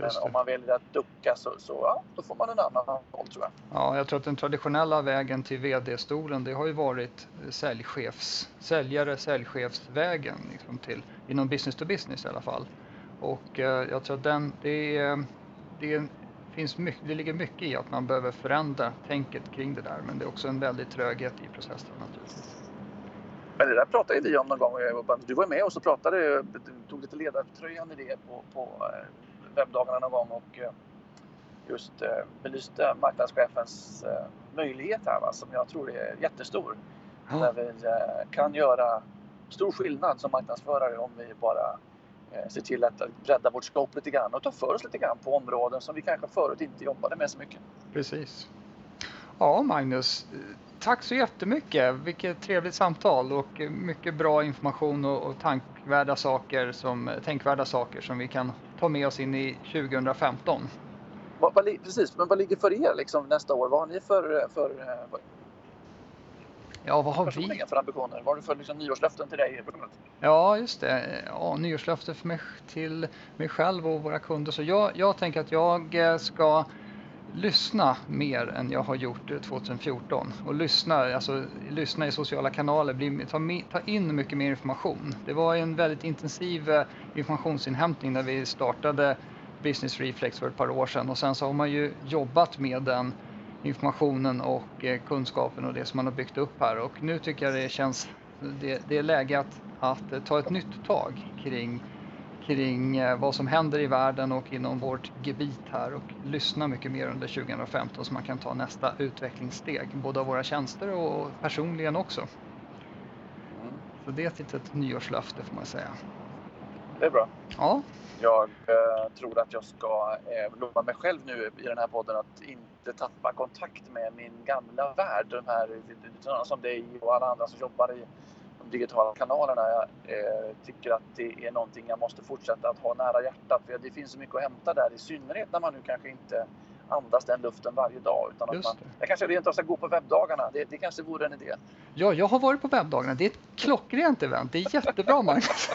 Speaker 4: Men om man väljer att ducka så, så ja, då får man en annan roll tror jag.
Speaker 3: Ja, jag tror att den traditionella vägen till vd-stolen det har ju varit säljchefs, säljare, säljchefsvägen liksom till, inom business to business i alla fall. Och eh, jag tror att den, det, är, det, finns mycket, det ligger mycket i att man behöver förändra tänket kring det där men det är också en väldig tröghet i processen naturligtvis.
Speaker 4: Men det där pratade vi om någon gång. Du var med och så pratade, tog lite ledartröjan i det på, på eh, webbdagarna någon gång och eh, just eh, belyste marknadschefens möjlighet här va, som jag tror är jättestor. Ja. Där vi kan göra stor skillnad som marknadsförare om vi bara ser till att bredda vårt scope lite grann och ta för oss lite grann på områden som vi kanske förut inte jobbade med så mycket.
Speaker 3: Precis. Ja, Magnus, tack så jättemycket. Vilket trevligt samtal och mycket bra information och, och tankvärda saker som, tänkvärda saker som vi kan ta med oss in i 2015.
Speaker 4: Vad, vad, precis, men vad ligger för er liksom, nästa år? Vad har ni för, för vad,
Speaker 3: Ja, vad har
Speaker 4: vi? för ambitioner? Vad har du för liksom, nyårslöften till dig?
Speaker 3: Ja, just det. Ja, nyårslöften för mig, till mig själv och våra kunder. Så jag, jag tänker att jag ska lyssna mer än jag har gjort 2014. Och lyssna, alltså, lyssna i sociala kanaler, bli, ta, ta, in mycket mer information. Det var en väldigt intensiv eh, informationsinhämtning när vi startade Business Reflex för ett par år sedan och sen så har man ju jobbat med den informationen och eh, kunskapen och det som man har byggt upp här och nu tycker jag det känns det, det är läge att, att ta ett nytt tag kring kring eh, vad som händer i världen och inom vårt gebit här och lyssna mycket mer under 2015 så man kan ta nästa utvecklingssteg, både av våra tjänster och personligen också. Mm. Så det är ett litet nyårslöfte får man säga.
Speaker 4: Det är bra.
Speaker 3: Ja.
Speaker 4: Jag eh, tror att jag ska eh, lova mig själv nu i den här podden att inte tappa kontakt med min gamla värld. De här som dig och alla andra som jobbar i de digitala kanalerna. Jag eh, tycker att det är någonting jag måste fortsätta att ha nära hjärtat. För det finns så mycket att hämta där, i synnerhet när man nu kanske inte andas den luften varje dag. Utan att man, jag kanske rent av ska gå på webbdagarna. Det, det kanske vore en idé.
Speaker 3: Ja, jag har varit på webbdagarna. Det är ett klockrent event. Det är jättebra, Magnus.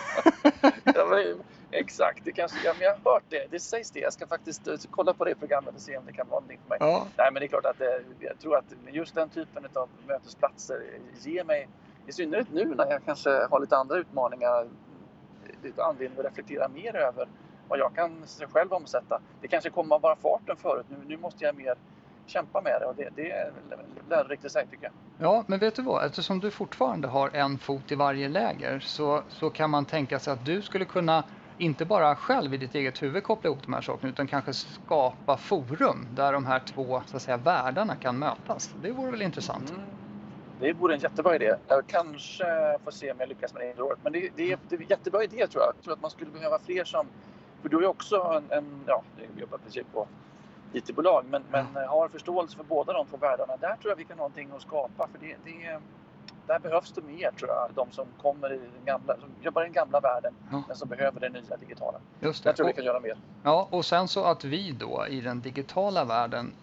Speaker 4: ja, men, exakt, det kanske, ja, men jag har hört det. Det sägs det. Jag ska faktiskt uh, kolla på det programmet och se om det kan vara någonting för mig. Ja. Nej, men det är klart att det, jag tror att just den typen av mötesplatser ger mig, i synnerhet nu när jag kanske har lite andra utmaningar, lite anledning att reflektera mer över vad jag kan själv omsätta. Det kanske kommer vara farten förut. Nu, nu måste jag mer kämpa med det och det, det är lärorikt i sig tycker jag.
Speaker 3: Ja, men vet du vad? Eftersom du fortfarande har en fot i varje läger så, så kan man tänka sig att du skulle kunna inte bara själv i ditt eget huvud koppla ihop de här sakerna utan kanske skapa forum där de här två så att säga, världarna kan mötas. Det vore väl intressant? Mm.
Speaker 4: Det vore en jättebra idé. Jag kanske får se om jag lyckas med det under året. Men det, det, det är en jättebra idé tror jag. Jag tror att man skulle behöva fler som för du är också en, en ja, jag jobbar precis på IT-bolag, men, men har förståelse för båda de två världarna. Där tror jag vi kan ha någonting att skapa. För det, det, där behövs det mer tror jag. De som kommer i den gamla, som jobbar i den gamla världen ja. men som behöver det nya digitala. Just det. Där tror jag vi kan göra mer.
Speaker 3: Ja, och sen så att vi då i den digitala världen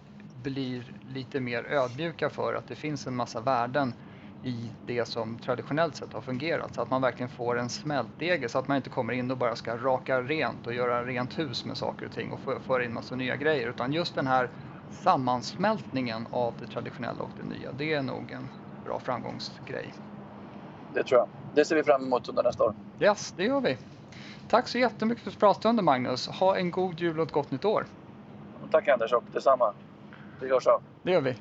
Speaker 3: blir lite mer ödmjuka för att det finns en massa värden i det som traditionellt sett har fungerat. Så att man verkligen får en smältdegel så att man inte kommer in och bara ska raka rent och göra rent hus med saker och ting och föra in massa nya grejer. Utan just den här sammansmältningen av det traditionella och det nya, det är nog en bra framgångsgrej.
Speaker 4: Det tror jag. Det ser vi fram emot under nästa år.
Speaker 3: Yes, det gör vi. Tack så jättemycket för pratstunden Magnus. Ha en god jul och ett gott nytt år.
Speaker 4: Tack Anders och detsamma. Vi hörs av.
Speaker 3: Det gör vi.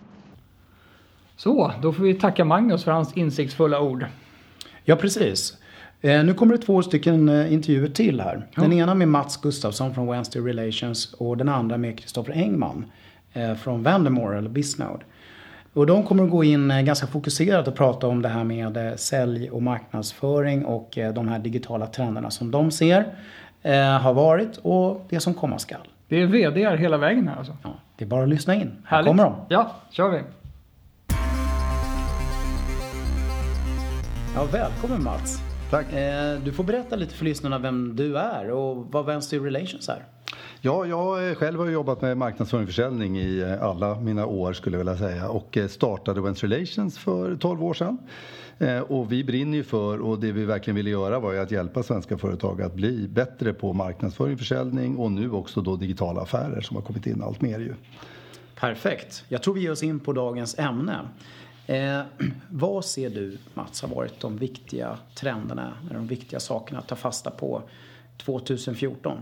Speaker 3: Så, då får vi tacka Magnus för hans insiktsfulla ord.
Speaker 2: Ja, precis. Eh, nu kommer det två stycken eh, intervjuer till här. Ja. Den ena med Mats Gustafsson från Wednesday Relations och den andra med Kristoffer Engman eh, från Vandemore eller Bisnode. Och de kommer att gå in ganska fokuserat och prata om det här med sälj och marknadsföring och de här digitala trenderna som de ser har varit och det som komma skall.
Speaker 3: Det är VD hela vägen här alltså?
Speaker 2: Ja, det är bara att lyssna in. Här Härligt. kommer de.
Speaker 3: Ja, kör vi.
Speaker 2: Ja, välkommen Mats.
Speaker 5: Tack.
Speaker 2: Eh, du får berätta lite för lyssnarna vem du är och vad Vänster Relations är.
Speaker 5: Ja, jag själv har jobbat med marknadsföring och försäljning i eh, alla mina år skulle jag vilja säga och eh, startade Venstre Relations för 12 år sedan. Eh, och vi brinner ju för, och det vi verkligen ville göra var ju att hjälpa svenska företag att bli bättre på marknadsföring, försäljning och nu också då digitala affärer som har kommit in allt mer ju.
Speaker 2: Perfekt. Jag tror vi ger oss in på dagens ämne. Eh, vad ser du Mats har varit de viktiga trenderna, de viktiga sakerna att ta fasta på 2014?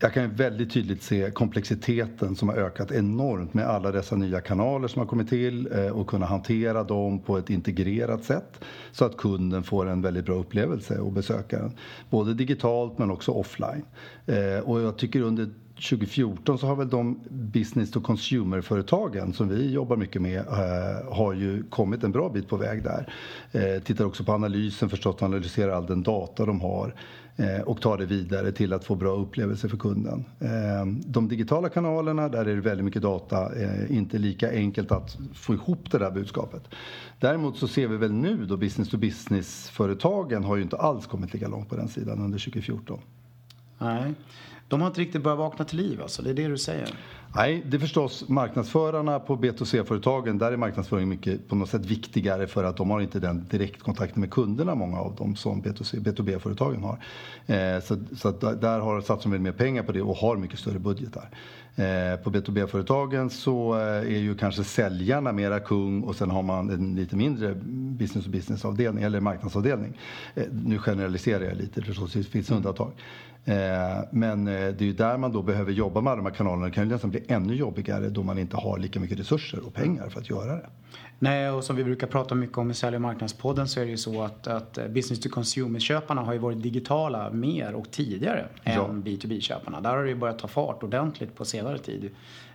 Speaker 5: Jag kan väldigt tydligt se komplexiteten som har ökat enormt med alla dessa nya kanaler som har kommit till eh, och kunna hantera dem på ett integrerat sätt så att kunden får en väldigt bra upplevelse och besökaren. Både digitalt men också offline. Eh, och jag tycker under 2014 så har väl de business to consumer-företagen som vi jobbar mycket med eh, har ju kommit en bra bit på väg där. Eh, tittar också på analysen förstås, analyserar all den data de har eh, och tar det vidare till att få bra upplevelser för kunden. Eh, de digitala kanalerna, där är det väldigt mycket data, eh, inte lika enkelt att få ihop det där budskapet. Däremot så ser vi väl nu då business to business-företagen har ju inte alls kommit lika långt på den sidan under 2014.
Speaker 2: Nej. De har inte riktigt börjat vakna till liv alltså, det är det du säger?
Speaker 5: Nej, det är förstås marknadsförarna på B2C-företagen. Där är marknadsföring mycket på något sätt viktigare för att de har inte den direktkontakten med kunderna, många av dem, som B2C, B2B-företagen har. Eh, så så där har satsat de mer pengar på det och har mycket större budgetar. Eh, på B2B-företagen så eh, är ju kanske säljarna mera kung och sen har man en lite mindre business to business-avdelning eller marknadsavdelning. Eh, nu generaliserar jag lite, det finns undantag. Mm men eh, det är ju där man då behöver jobba med alla de här kanalerna. Det kan ju nästan bli ännu jobbigare då man inte har lika mycket resurser och pengar för att göra det.
Speaker 2: Nej, och som vi brukar prata mycket om i Sälj och marknadspodden så är det ju så att, att business to consumer-köparna har ju varit digitala mer och tidigare ja. än B2B-köparna. Där har det ju börjat ta fart ordentligt på senare tid.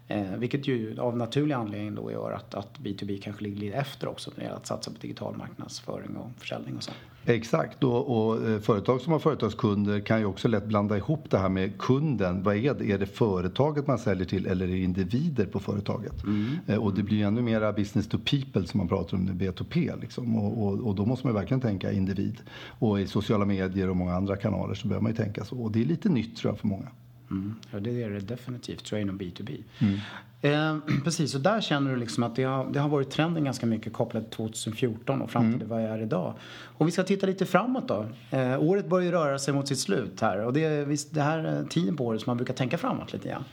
Speaker 2: Eh, vilket ju av naturlig anledning då gör att, att B2B kanske ligger lite efter också när det gäller att satsa på digital marknadsföring och försäljning och så.
Speaker 5: Exakt och, och eh, företag som har företagskunder kan ju också lätt blanda ihop det här med kunden. Vad är det? Är det företaget man säljer till eller är det individer på företaget? Mm. Eh, och det blir ännu mera business to people som man pratar om nu, B2P liksom. Och, och, och, då måste man verkligen tänka individ. Och i sociala medier och många andra kanaler så behöver man ju tänka så. Och det är lite nytt tror jag för många.
Speaker 2: Mm. Ja, det är det definitivt, tror jag, inom B2B. Mm. Eh, precis, och där känner du liksom att det har, det har varit trenden ganska mycket kopplat till 2014 och fram till mm. vad jag är idag. Och vi ska titta lite framåt då. Eh, året börjar ju röra sig mot sitt slut här och det är visst det här tiden på året som man brukar tänka framåt lite grann.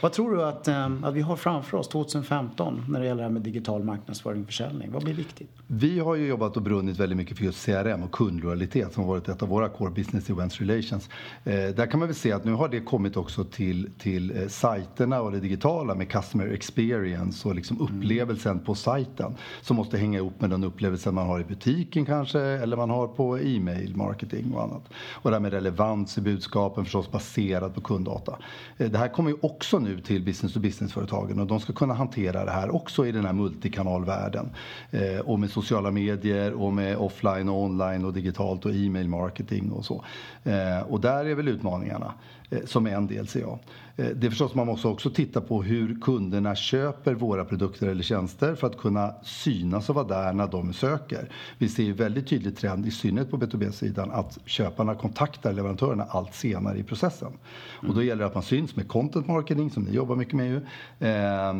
Speaker 2: Vad tror du att, eh, att vi har framför oss 2015 när det gäller det här med digital marknadsföring och försäljning? Vad blir viktigt?
Speaker 5: Vi har ju jobbat och brunnit väldigt mycket för just CRM och kundlojalitet som har varit ett av våra core business events relations. Eh, där kan man väl se att nu har det kommit också till, till eh, sajterna och det digitala med customer experience och liksom mm. upplevelsen på sajten som måste hänga ihop med den upplevelsen man har i butiken kanske eller man har på e-mail marketing och annat. Och det här med relevans i budskapen förstås baserat på kunddata. Eh, det här kommer ju också nu till business to business-företagen och de ska kunna hantera det här också i den här multikanalvärlden. Eh, och med sociala medier och med offline och online och digitalt och e-mail marketing och så. Eh, och där är väl utmaningarna Eh, som en del ser eh, jag. Det är förstås man måste också titta på hur kunderna köper våra produkter eller tjänster för att kunna synas och vara där när de söker. Vi ser ju väldigt tydlig trend, i synnerhet på B2B-sidan, att köparna kontaktar leverantörerna allt senare i processen. Mm. Och då gäller det att man syns med content marketing, som ni jobbar mycket med ju, eh,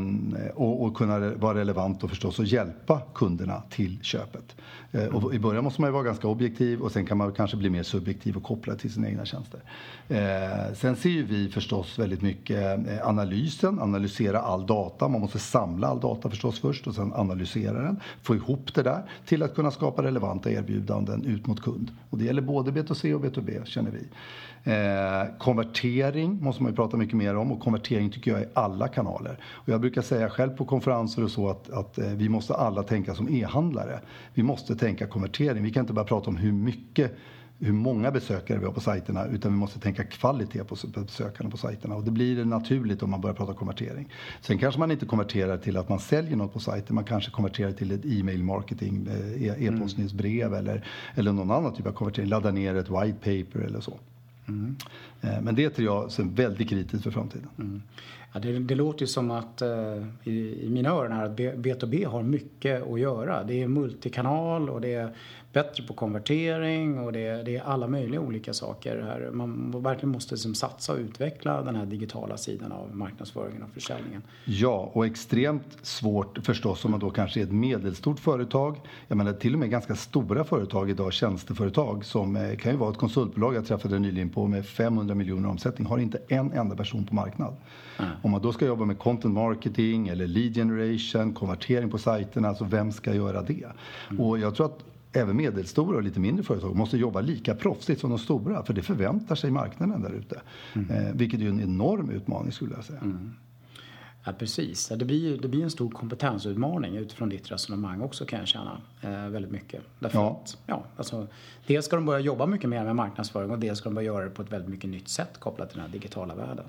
Speaker 5: och, och kunna vara relevant och förstås och hjälpa kunderna till köpet. Och I början måste man ju vara ganska objektiv och sen kan man kanske bli mer subjektiv och koppla till sina egna tjänster. Sen ser ju vi förstås väldigt mycket eh, analysen, analysera all data. Man måste samla all data förstås först och sen analysera den, få ihop det där till att kunna skapa relevanta erbjudanden ut mot kund. Och det gäller både B2C och B2B känner vi. Eh, konvertering måste man ju prata mycket mer om och konvertering tycker jag är alla kanaler. Och jag brukar säga själv på konferenser och så att, att eh, vi måste alla tänka som e-handlare. Vi måste tänka konvertering. Vi kan inte bara prata om hur mycket hur många besökare vi har på sajterna utan vi måste tänka kvalitet på besökarna på sajterna. Och det blir naturligt om man börjar prata konvertering. Sen kanske man inte konverterar till att man säljer något på sajten. Man kanske konverterar till ett e-mail marketing, eh, e- e-postnyhetsbrev mm. eller, eller någon annan typ av konvertering. Ladda ner ett white paper eller så. Mm. Men det tror jag är väldigt kritiskt för framtiden. Mm.
Speaker 2: Ja, det, det, låter ju som att uh, i, i, mina öron här att B2B har mycket att göra. Det är multikanal och det är bättre på konvertering och det, det är alla möjliga olika saker här. Man verkligen måste liksom satsa och utveckla den här digitala sidan av marknadsföringen och försäljningen.
Speaker 5: Ja, och extremt svårt förstås om man då kanske är ett medelstort företag. Jag menar till och med ganska stora företag idag, tjänsteföretag som eh, kan ju vara ett konsultbolag jag träffade nyligen på med 500 miljoner omsättning har inte en enda person på marknad. Mm. Om man då ska jobba med content marketing eller lead generation, konvertering på sajterna, alltså vem ska göra det? Mm. Och jag tror att även medelstora och lite mindre företag måste jobba lika proffsigt som de stora för det förväntar sig marknaden där ute. Mm. Eh, vilket är en enorm utmaning skulle jag säga. Mm.
Speaker 2: Ja, precis. Det blir, det blir en stor kompetensutmaning utifrån ditt resonemang också kan jag känna eh, väldigt mycket. Därför ja. Att, ja, alltså, dels ska de börja jobba mycket mer med marknadsföring och dels ska de börja göra det på ett väldigt mycket nytt sätt kopplat till den här digitala världen.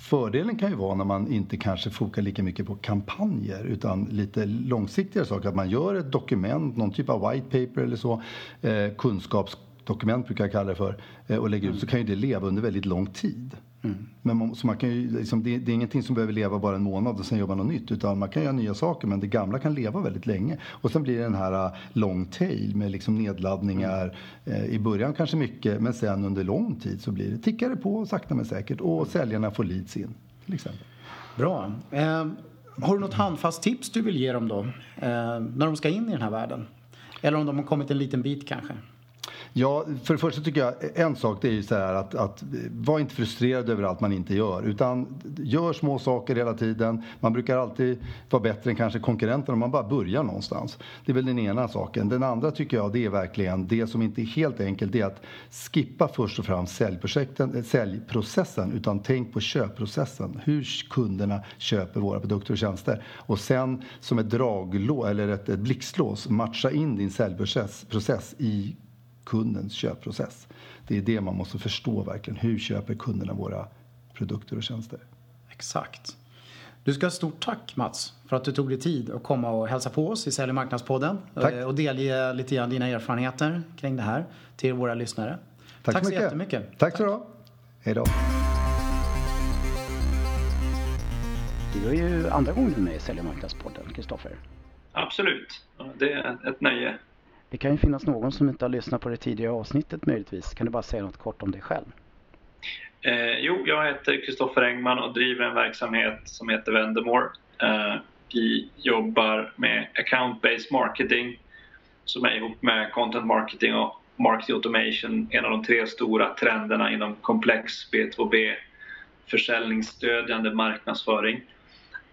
Speaker 5: Fördelen kan ju vara när man inte kanske fokar lika mycket på kampanjer utan lite långsiktigare saker. Att man gör ett dokument, någon typ av white paper eller så, eh, kunskapsdokument brukar jag kalla det för, eh, och lägger ut mm. så kan ju det leva under väldigt lång tid. Mm. Men man, så man kan ju, liksom, det, det, är ingenting som behöver leva bara en månad och sen gör man något nytt. Utan man kan göra nya saker men det gamla kan leva väldigt länge. Och sen blir det den här uh, long tail med liksom nedladdningar. Mm. Eh, I början kanske mycket men sen under lång tid så blir det, tickar det på sakta men säkert. Och säljarna får leads in till exempel.
Speaker 2: Bra. Eh, har du något handfast tips du vill ge dem då? Eh, när de ska in i den här världen? Eller om de har kommit en liten bit kanske?
Speaker 5: Ja, för det första tycker jag en sak det är ju så här att, att var inte frustrerad över allt man inte gör utan gör små saker hela tiden. Man brukar alltid vara bättre än kanske konkurrenterna om man bara börjar någonstans. Det är väl den ena saken. Den andra tycker jag det är verkligen det som inte är helt enkelt det är att skippa först och främst säljprojekten, säljprocessen utan tänk på köpprocessen. Hur kunderna köper våra produkter och tjänster. Och sen som ett draglås eller ett, ett blixtlås matcha in din säljprocess process i kundens köpprocess. Det är det man måste förstå verkligen. Hur köper kunderna våra produkter och tjänster?
Speaker 2: Exakt. Du ska ha stort tack Mats för att du tog dig tid att komma och hälsa på oss i Sälj och marknadspodden tack. Eh, och delge lite grann dina erfarenheter kring det här till våra lyssnare.
Speaker 5: Tack,
Speaker 2: tack
Speaker 5: så, mycket.
Speaker 2: jättemycket.
Speaker 5: Tack så du Hej då.
Speaker 2: Du är ju andra gången med i Sälj och marknadspodden, Kristoffer.
Speaker 6: Absolut, det är ett nöje.
Speaker 2: Det kan ju finnas någon som inte har lyssnat på det tidigare avsnittet möjligtvis. Kan du bara säga något kort om dig själv?
Speaker 6: Eh, jo, jag heter Kristoffer Engman och driver en verksamhet som heter Vendemore. Eh, vi jobbar med account-based marketing som är ihop med content marketing och marketing automation en av de tre stora trenderna inom komplex B2B försäljningsstödjande marknadsföring.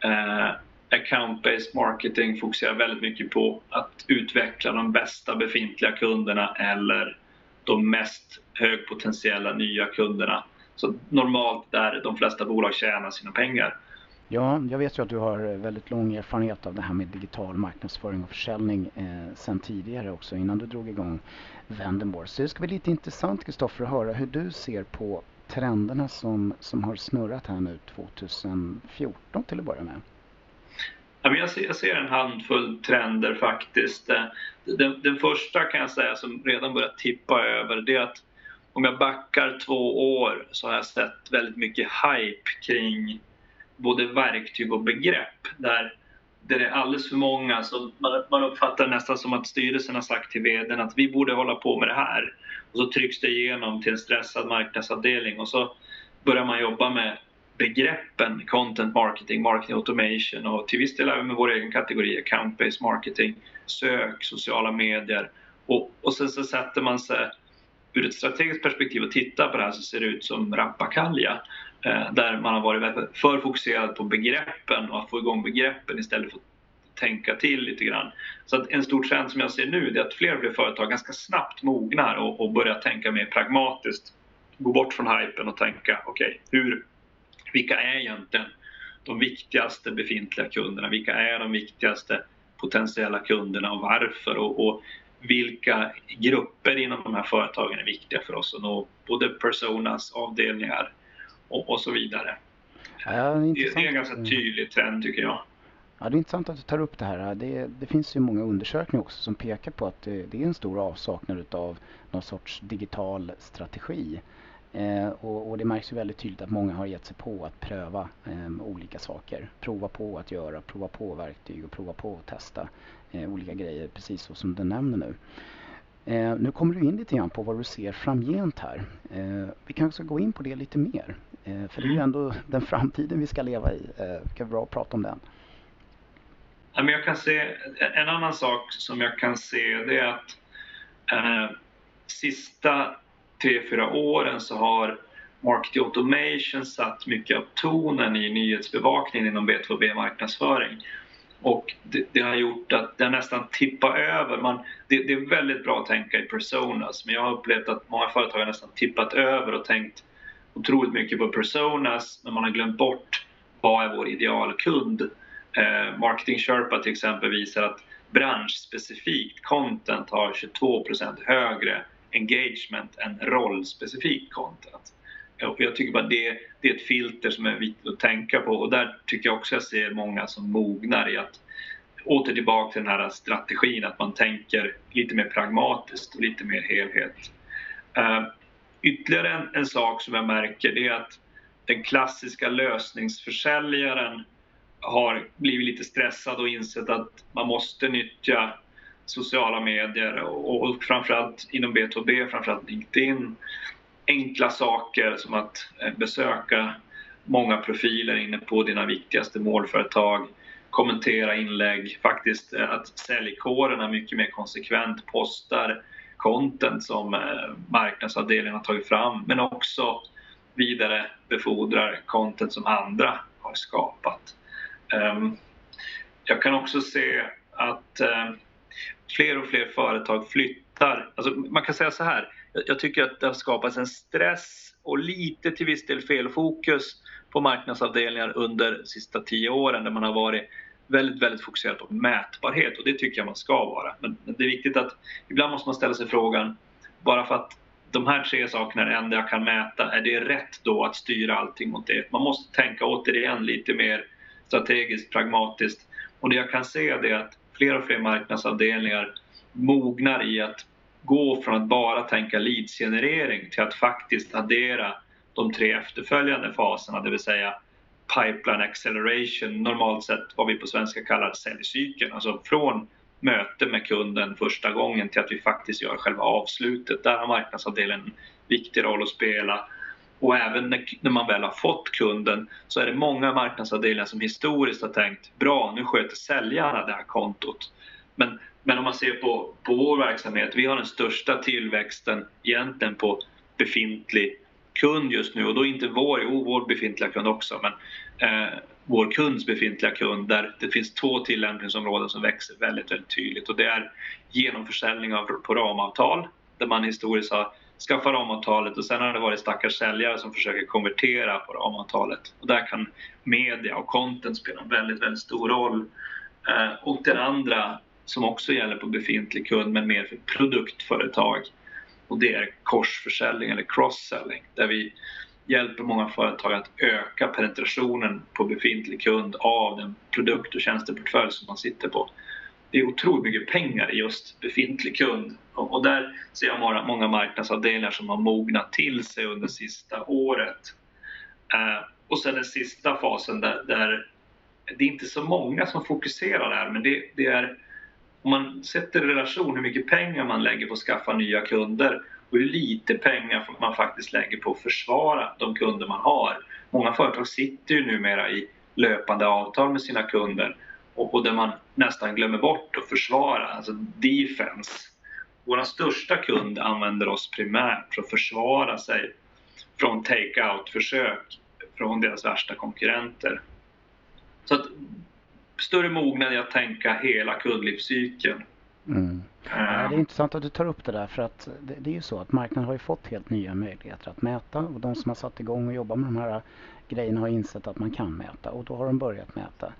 Speaker 6: Eh, account-based marketing fokuserar väldigt mycket på att utveckla de bästa befintliga kunderna eller de mest högpotentiella nya kunderna. Så normalt där de flesta bolag tjänar sina pengar.
Speaker 2: Ja, jag vet ju att du har eh, väldigt lång erfarenhet av det här med digital marknadsföring och försäljning eh, sen tidigare också innan du drog igång Vendemore. Så det ska bli lite intressant Kristoffer att höra hur du ser på trenderna som, som har snurrat här nu 2014 till att börja med
Speaker 6: jag, ser, jag ser en handfull trender faktiskt. Eh, den, den, första kan jag säga som redan börjar tippa över det är att om jag backar två år så har jag sett väldigt mycket hype kring både verktyg och begrepp där, det är alldeles för många. som man, man uppfattar nästan som att styrelsen har sagt till VDn att vi borde hålla på med det här. Och så trycks det igenom till en stressad marknadsavdelning och så börjar man jobba med begreppen content marketing, marketing automation och till viss del även med vår egen kategori account-based marketing, sök, sociala medier och, och sen så sätter man sig ur ett strategiskt perspektiv och tittar på det här så ser det ut som rappakalja eh, där man har varit för fokuserad på begreppen och att få igång begreppen istället för att tänka till lite grann. Så att en stor trend som jag ser nu är att fler och fler företag ganska snabbt mognar och, och börjar tänka mer pragmatiskt. Gå bort från hypen och tänka, okej, okay, vilka är egentligen de viktigaste befintliga kunderna? Vilka är de viktigaste potentiella kunderna och varför? Och, och vilka grupper inom de här företagen är viktiga för oss att nå både personas, avdelningar och, och så vidare. Ja, det, är det, är en ganska tydlig trend tycker jag.
Speaker 2: Ja, det är intressant att du tar upp det här. Det, det finns ju många undersökningar också som pekar på att det, det är en stor avsaknad av någon sorts digital strategi. Eh, och, och, det märks ju väldigt tydligt att många har gett sig på att pröva eh, olika saker. Prova på att göra, prova på verktyg och prova på att testa eh, olika grejer precis så som du nämner nu. Eh, nu kommer du in lite grann på vad du ser framgent här. Eh, vi kanske ska gå in på det lite mer. Eh, för det är ju ändå den framtiden vi ska leva i. Eh, det kan vara bra att prata om den.
Speaker 6: jag kan se, en annan sak som jag kan se det är att eh, sista tre, fyra åren så har Marketing Automation satt mycket av tonen i nyhetsbevakningen inom B2B marknadsföring. Och det, det, har gjort att det nästan tippar över. Man, det, det, är väldigt bra att tänka i personas men jag har upplevt att många företag har nästan tippat över och tänkt otroligt mycket på personas men man har glömt bort vad är vår idealkund. Eh, Marketing Sherpa till exempel visar att branschspecifikt content har 22% högre engagement än rollspecifik content. Och jag tycker bara det, det är ett filter som är viktigt att tänka på och där tycker jag också jag ser många som mognar i att åter tillbaka till den här strategin att man tänker lite mer pragmatiskt och lite mer helhet. Uh, ytterligare en, en, sak som jag märker det är att den klassiska lösningsförsäljaren har blivit lite stressad och insett att man måste nyttja sociala medier och, och framförallt inom B2B, framförallt LinkedIn. Enkla saker som att eh, besöka många profiler inne på dina viktigaste målföretag, kommentera inlägg, faktiskt eh, att att säljkårerna mycket mer konsekvent postar content som eh, marknadsavdelningen har tagit fram men också vidare befordrar content som andra har skapat. Ehm, jag kan också se att fler och fler företag flyttar. Alltså man kan säga så här, jag tycker att det har skapats en stress och lite till viss del felfokus på marknadsavdelningar under de sista tio åren där man har varit väldigt, väldigt fokuserad på mätbarhet och det tycker jag man ska vara. Men det är viktigt att ibland måste man ställa sig frågan, bara för att de här tre sakerna är det enda jag kan mäta, är det rätt då att styra allting mot det? Man måste tänka återigen lite mer strategiskt, pragmatiskt. Och det jag kan se är att fler och fler marknadsavdelningar mognar i att gå från att bara tänka leadsgenerering till att faktiskt addera de tre efterföljande faserna, det vill säga pipeline acceleration, normalt sett vad vi på svenska kallar säljcykeln. Alltså från möte med kunden första gången till att vi faktiskt gör själva avslutet. Där har marknadsavdelningen en viktig roll att spela. Och även när man väl har fått kunden så är det många marknadsavdelningar som historiskt har tänkt bra, nu sköter säljarna det här kontot. Men, men om man ser på, på vår verksamhet, vi har den största tillväxten egentligen på befintlig kund just nu och då inte vår, jo vår befintliga kund också men eh, vår kunds befintliga kund där det finns två tillämpningsområden som växer väldigt, väldigt tydligt och det är genomförsäljning av, på ramavtal där man historiskt har skaffa ramavtalet och sen har det varit stackars säljare som försöker konvertera på ramavtalet och där kan media och content spela en väldigt, väldigt stor roll. Eh, och den andra som också gäller på befintlig kund men mer för produktföretag och det är korsförsäljning eller cross-selling där vi hjälper många företag att öka penetrationen på befintlig kund av den produkt och tjänsteportfölj som man sitter på. Det är otroligt mycket pengar i just befintlig kund och där ser jag många, många marknadsavdelningar som har mognat till sig under sista året. Eh, och sen den sista fasen där, där det är inte så många som fokuserar där men det, det är om man sätter i relation hur mycket pengar man lägger på att skaffa nya kunder och hur lite pengar man faktiskt lägger på att försvara de kunder man har. Många företag sitter ju numera i löpande avtal med sina kunder och, och där man nästan glömmer bort att försvara, alltså defense. Vår största kund använder oss primärt för att försvara sig från take-out-försök från deras värsta konkurrenter. Så att större mognad i att tänka hela kundlivscykeln.
Speaker 7: Mm. Ja, det är intressant att du tar upp det där för att det, det, är ju så att marknaden har ju fått helt nya möjligheter att mäta och de som har satt igång och jobbat med de här grejerna har insett att man kan mäta och då har de börjat mäta.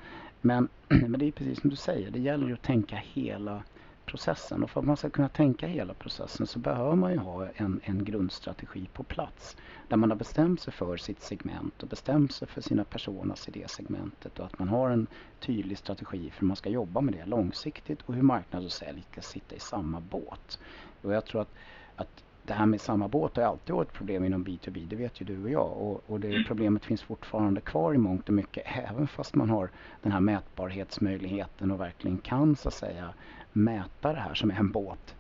Speaker 7: Men, men det är precis som du säger, det gäller ju att tänka hela processen. Och för att man ska kunna tänka hela processen så behöver man ju ha en, en grundstrategi på plats. Där man har bestämt sig för sitt segment och bestämt sig för sina personas i det segmentet. Och att man har en tydlig strategi för hur man ska jobba med det långsiktigt och hur marknad och sälj ska sitta i samma båt. Och jag tror att, att det här med samma båt har alltid varit ett problem inom B2B, det vet ju du och jag. Och, och det problemet finns fortfarande kvar i mångt och mycket, även fast man har den här mätbarhetsmöjligheten och verkligen kan så att säga mäta det här som en båt.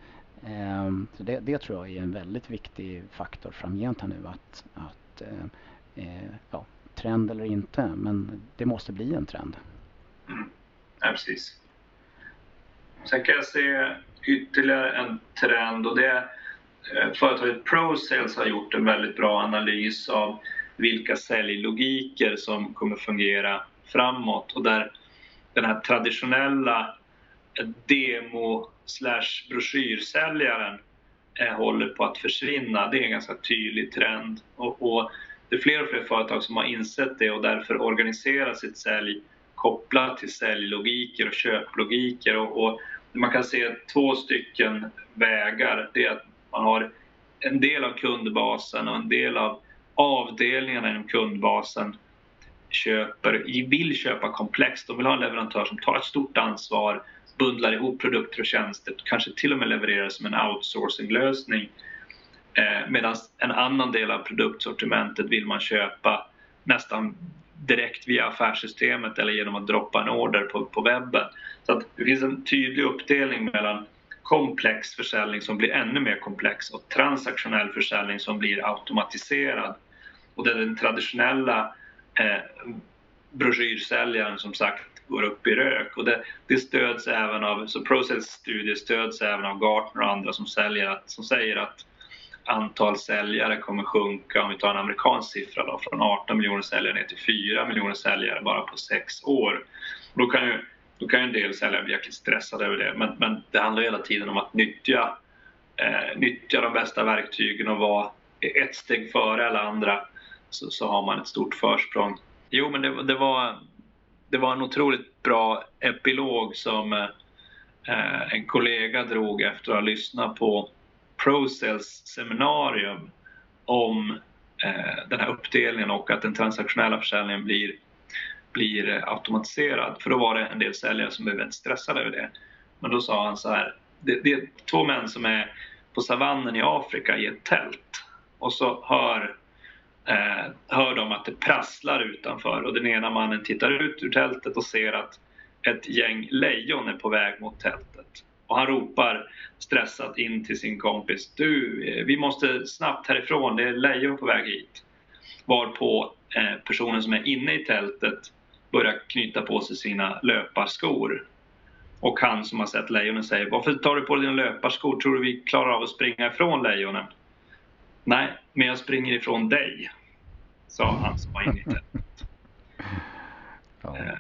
Speaker 7: Ehm, så det, det, tror jag är en väldigt viktig faktor framgent här nu att, att eh, eh, ja, trend eller inte, men det måste bli en trend.
Speaker 6: Mm. Ja, precis. Sen kan jag se ytterligare en trend och det är Eh, företaget ProSales har gjort en väldigt bra analys av vilka säljlogiker som kommer fungera framåt och där den här traditionella demo slash broschyrsäljaren eh, håller på att försvinna. Det är en ganska tydlig trend. Och, och, det är fler och fler företag som har insett det och därför organiserar sitt sälj kopplat till säljlogiker och köplogiker. Och, och man kan se två stycken vägar. Det är att man har en del av kundbasen och en del av avdelningarna inom kundbasen köper, vill köpa komplext. De vill ha en leverantör som tar ett stort ansvar bundlar ihop produkter och tjänster, kanske till och med levererar som en outsourcinglösning. Eh, Medan en annan del av produktsortimentet vill man köpa nästan direkt via affärssystemet eller genom att droppa en order på, på webben. Så att det finns en tydlig uppdelning mellan komplex försäljning som blir ännu mer komplex och transaktionell försäljning som blir automatiserad. Och där den traditionella eh, broschyrsäljaren som sagt går upp i rök. Och det, det stöds även av, så Process studier stöds även av Gartner och andra som, säljer att, som säger att antal säljare kommer sjunka, om vi tar en amerikansk siffra då, från 18 miljoner säljare ner till 4 miljoner säljare bara på sex år. Och då kan ju då kan en del säljare bli jäkligt stressade över det. Men, men det handlar hela tiden om att nyttja, eh, nyttja de bästa verktygen och vara ett steg före alla andra så, så har man ett stort försprång. Jo, men det, det, var, det var en otroligt bra epilog som eh, en kollega drog efter att ha lyssnat på ProSales seminarium om eh, den här uppdelningen och att den transaktionella försäljningen blir blir automatiserad. För då var det en del säljare som blev väldigt stressade över det. Men då sa han så här, det, det är två män som är på savannen i Afrika i ett tält och så hör, eh, hör de att det prasslar utanför och den ena mannen tittar ut ur tältet och ser att ett gäng lejon är på väg mot tältet. Och han ropar stressat in till sin kompis. Du, eh, vi måste snabbt härifrån, det är lejon på väg hit. Varpå eh, personen som är inne i tältet börjar knyta på sig sina löparskor. Och han som har sett lejonen säger Varför tar du på dig dina löparskor? Tror du vi klarar av att springa ifrån lejonen? Nej, men jag springer ifrån dig, sa han som var inne i tältet. Ja. Eh,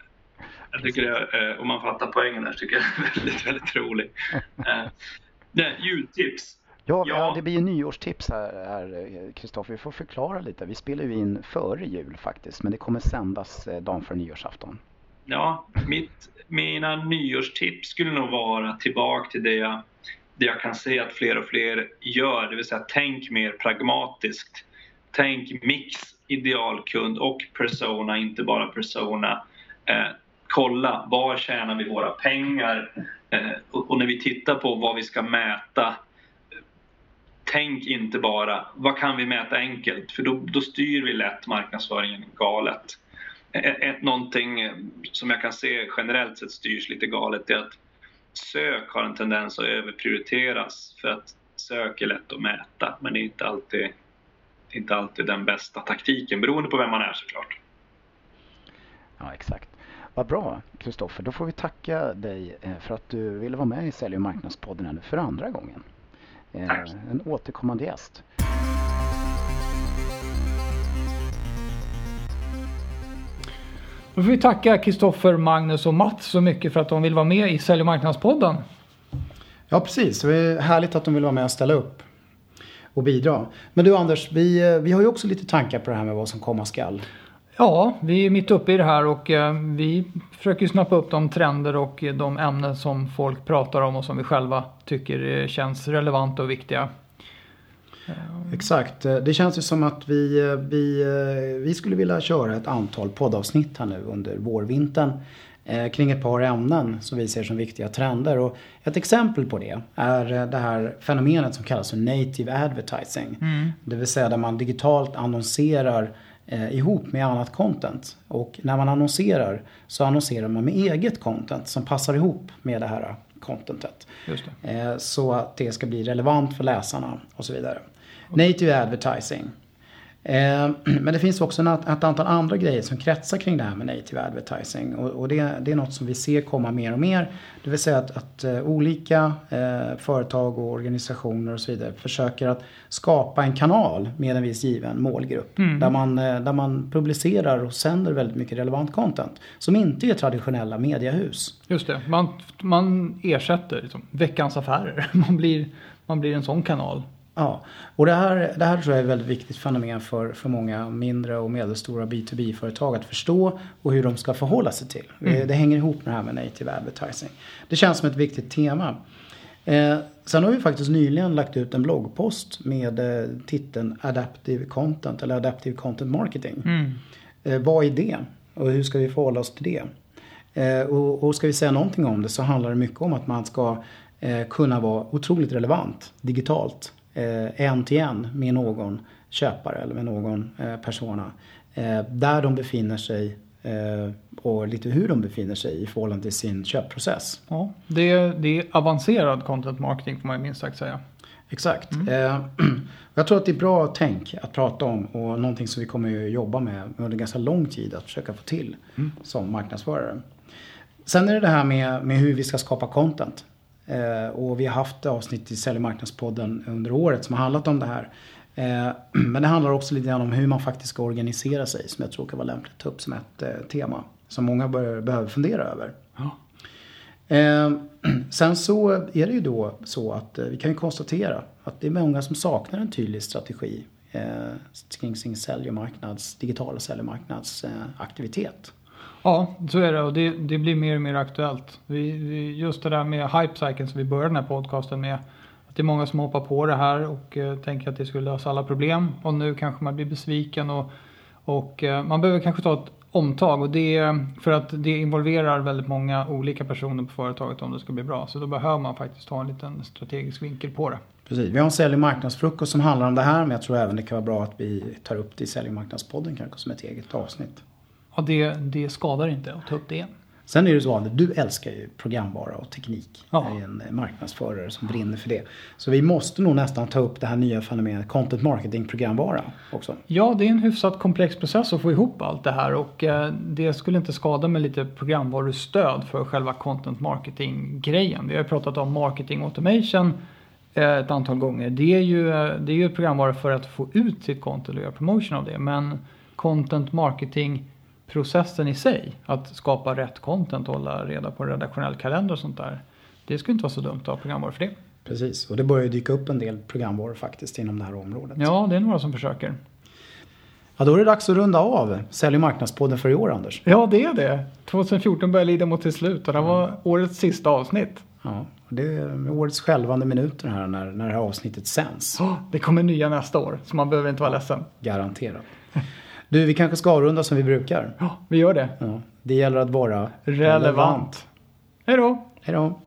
Speaker 6: jag tycker det, eh, om man fattar poängen där, tycker jag är väldigt, väldigt rolig. Eh, jultips.
Speaker 2: Ja, ja, det blir ju nyårstips här, Kristoffer. Vi får förklara lite. Vi spelar ju in före jul faktiskt, men det kommer sändas eh, dagen före nyårsafton.
Speaker 6: Ja, mitt, mina nyårstips skulle nog vara tillbaka till det jag, det jag kan se att fler och fler gör, det vill säga tänk mer pragmatiskt. Tänk mix, idealkund och persona, inte bara persona. Eh, kolla, var tjänar vi våra pengar? Eh, och, och när vi tittar på vad vi ska mäta tänk inte bara vad kan vi mäta enkelt för då, då styr vi lätt marknadsföringen galet. Ett, någonting som jag kan se generellt sett styrs lite galet är att sök har en tendens att överprioriteras för att sök är lätt att mäta men det är inte alltid, inte alltid den bästa taktiken beroende på vem man är såklart.
Speaker 2: Ja exakt. Vad bra Kristoffer, då får vi tacka dig eh, för att du ville vara med i Sälj och marknadspodden för andra gången. Tack. Eh, en återkommande gäst.
Speaker 3: Då får vi tacka Kristoffer, Magnus och Mats så mycket för att de vill vara med i Sälj och marknadspodden.
Speaker 2: Ja, precis. Det är härligt att de vill vara med och ställa upp och bidra. Men du Anders, vi, eh, vi har ju också lite tankar på det här med vad som komma skall.
Speaker 3: Ja, vi är mitt uppe i det här och eh, vi försöker snappa upp de trender och de ämnen som folk pratar om och som vi själva tycker känns relevanta och viktiga.
Speaker 2: Exakt. Det känns ju som att vi, vi, vi skulle vilja köra ett antal poddavsnitt här nu under vårvintern eh, kring ett par ämnen som vi ser som viktiga trender. Och ett exempel på det är det här fenomenet som kallas för native advertising. Mm. Det vill säga där man digitalt annonserar eh, ihop med annat content. Och när man annonserar så annonserar man med eget content som passar ihop med det här contentet. Eh, så att det ska bli relevant för läsarna och så vidare. Native advertising. Eh, men det finns också ett antal andra grejer som kretsar kring det här med native advertising. Och, det, är något som vi ser komma mer och mer. Det vill säga att, att uh, olika uh, företag och organisationer och så vidare försöker att skapa en kanal med en viss given målgrupp. Mm. Där, man, där man publicerar och sänder väldigt mycket relevant content. Som inte är traditionella mediehus.
Speaker 3: Just det, man, man ersätter liksom, veckans affärer. Man blir, man blir en sån kanal.
Speaker 2: Ja, och det här, det här tror jag är ett väldigt viktigt fenomen för, för många mindre och medelstora B2B-företag att förstå och hur de ska förhålla sig till. Mm. Det, hänger ihop med det här med native advertising. Det känns som ett viktigt tema. Eh, sen har vi faktiskt nyligen lagt ut en bloggpost med eh, titeln Adaptive Content eller Adaptive Content Marketing. Mm. Eh, vad är det? Och hur ska vi förhålla oss till det? Eh, och, och ska vi säga någonting om det så handlar det mycket om att man ska eh, kunna vara otroligt relevant digitalt en till en med någon köpare eller med någon eh, persona. Eh, där de befinner sig och lite hur de befinner sig i förhållande till sin köpprocess.
Speaker 3: Ja, det är, det är avancerad content marketing får man minst sagt säga.
Speaker 2: Exakt. Mm. Jag tror att det är bra tänk att prata om och någonting som vi kommer att jobba med under ganska lång tid att försöka få till mm. som marknadsförare. Sen är det det här med, med hur vi ska skapa content. Eh, och vi har haft avsnitt i Sälj marknadspodden under året som har handlat om det här. Eh, men det handlar också lite grann om hur man faktiskt ska organisera sig som jag tror kan vara lämpligt att ta upp som ett eh, tema. Som många behöver fundera över.
Speaker 1: Ja.
Speaker 2: Sen så är det ju då så att vi kan ju konstatera att det är många som saknar en tydlig strategi kring sin sälj och marknads, digitala sälj och marknadsaktivitet.
Speaker 1: Ja, så är det och det, det blir mer och mer aktuellt. Vi, vi, just det där med hype som vi började den här podcasten med. Att det är många som hoppar på det här och eh, tänker att det skulle lösa alla problem. Och nu kanske man blir besviken och, och eh, man behöver kanske ta ett omtag. Och det är eh, för att det involverar väldigt många olika personer på företaget om det ska bli bra. Så då behöver man faktiskt ha en liten strategisk vinkel på det.
Speaker 2: Precis. Vi har en sälj och marknadsfrukost som handlar om det här men jag tror även det kan vara bra att vi tar upp det i sälj och marknadspodden kanske som ett eget avsnitt.
Speaker 1: Ja, det, det skadar inte att ta upp det igen.
Speaker 2: Sen är det så att du älskar ju programvara och teknik.
Speaker 1: Ja.
Speaker 2: Du är en marknadsförare som brinner för det. Så vi måste nog nästan ta upp det här nya fenomenet content marketing programvara också.
Speaker 1: Ja, det är en hyfsat komplex process att få ihop allt det här och eh, det skulle inte skada med lite programvarustöd för själva content marketing-grejen. Vi har ju pratat om marketing automation eh, ett antal gånger. Det är ju, eh, det är ju ett programvara för att få ut sitt content och göra promotion av det. Men content marketing processen i sig, att skapa rätt content och hålla reda på redaktionell kalender och sånt där. Det skulle inte vara så dumt att ha programvaror för det.
Speaker 2: Precis, och det börjar ju dyka upp en del programvaror faktiskt inom det här området.
Speaker 1: Ja, det är några som försöker.
Speaker 2: Ja, då är det dags att runda av Sälj och marknadspodden för i år, Anders.
Speaker 1: Ja, det är det. 2014 börjar lida mot sitt slut och det var årets sista avsnitt.
Speaker 2: Ja, det är årets skälvande minuter här när, när det här avsnittet sänds.
Speaker 1: Oh, det kommer nya nästa år, så man behöver inte vara ledsen.
Speaker 2: Garanterat. Du, vi kanske ska avrunda som vi brukar.
Speaker 1: Ja, vi gör det.
Speaker 2: Ja, det gäller att vara
Speaker 1: Relevant. Hej då!
Speaker 2: Hej då!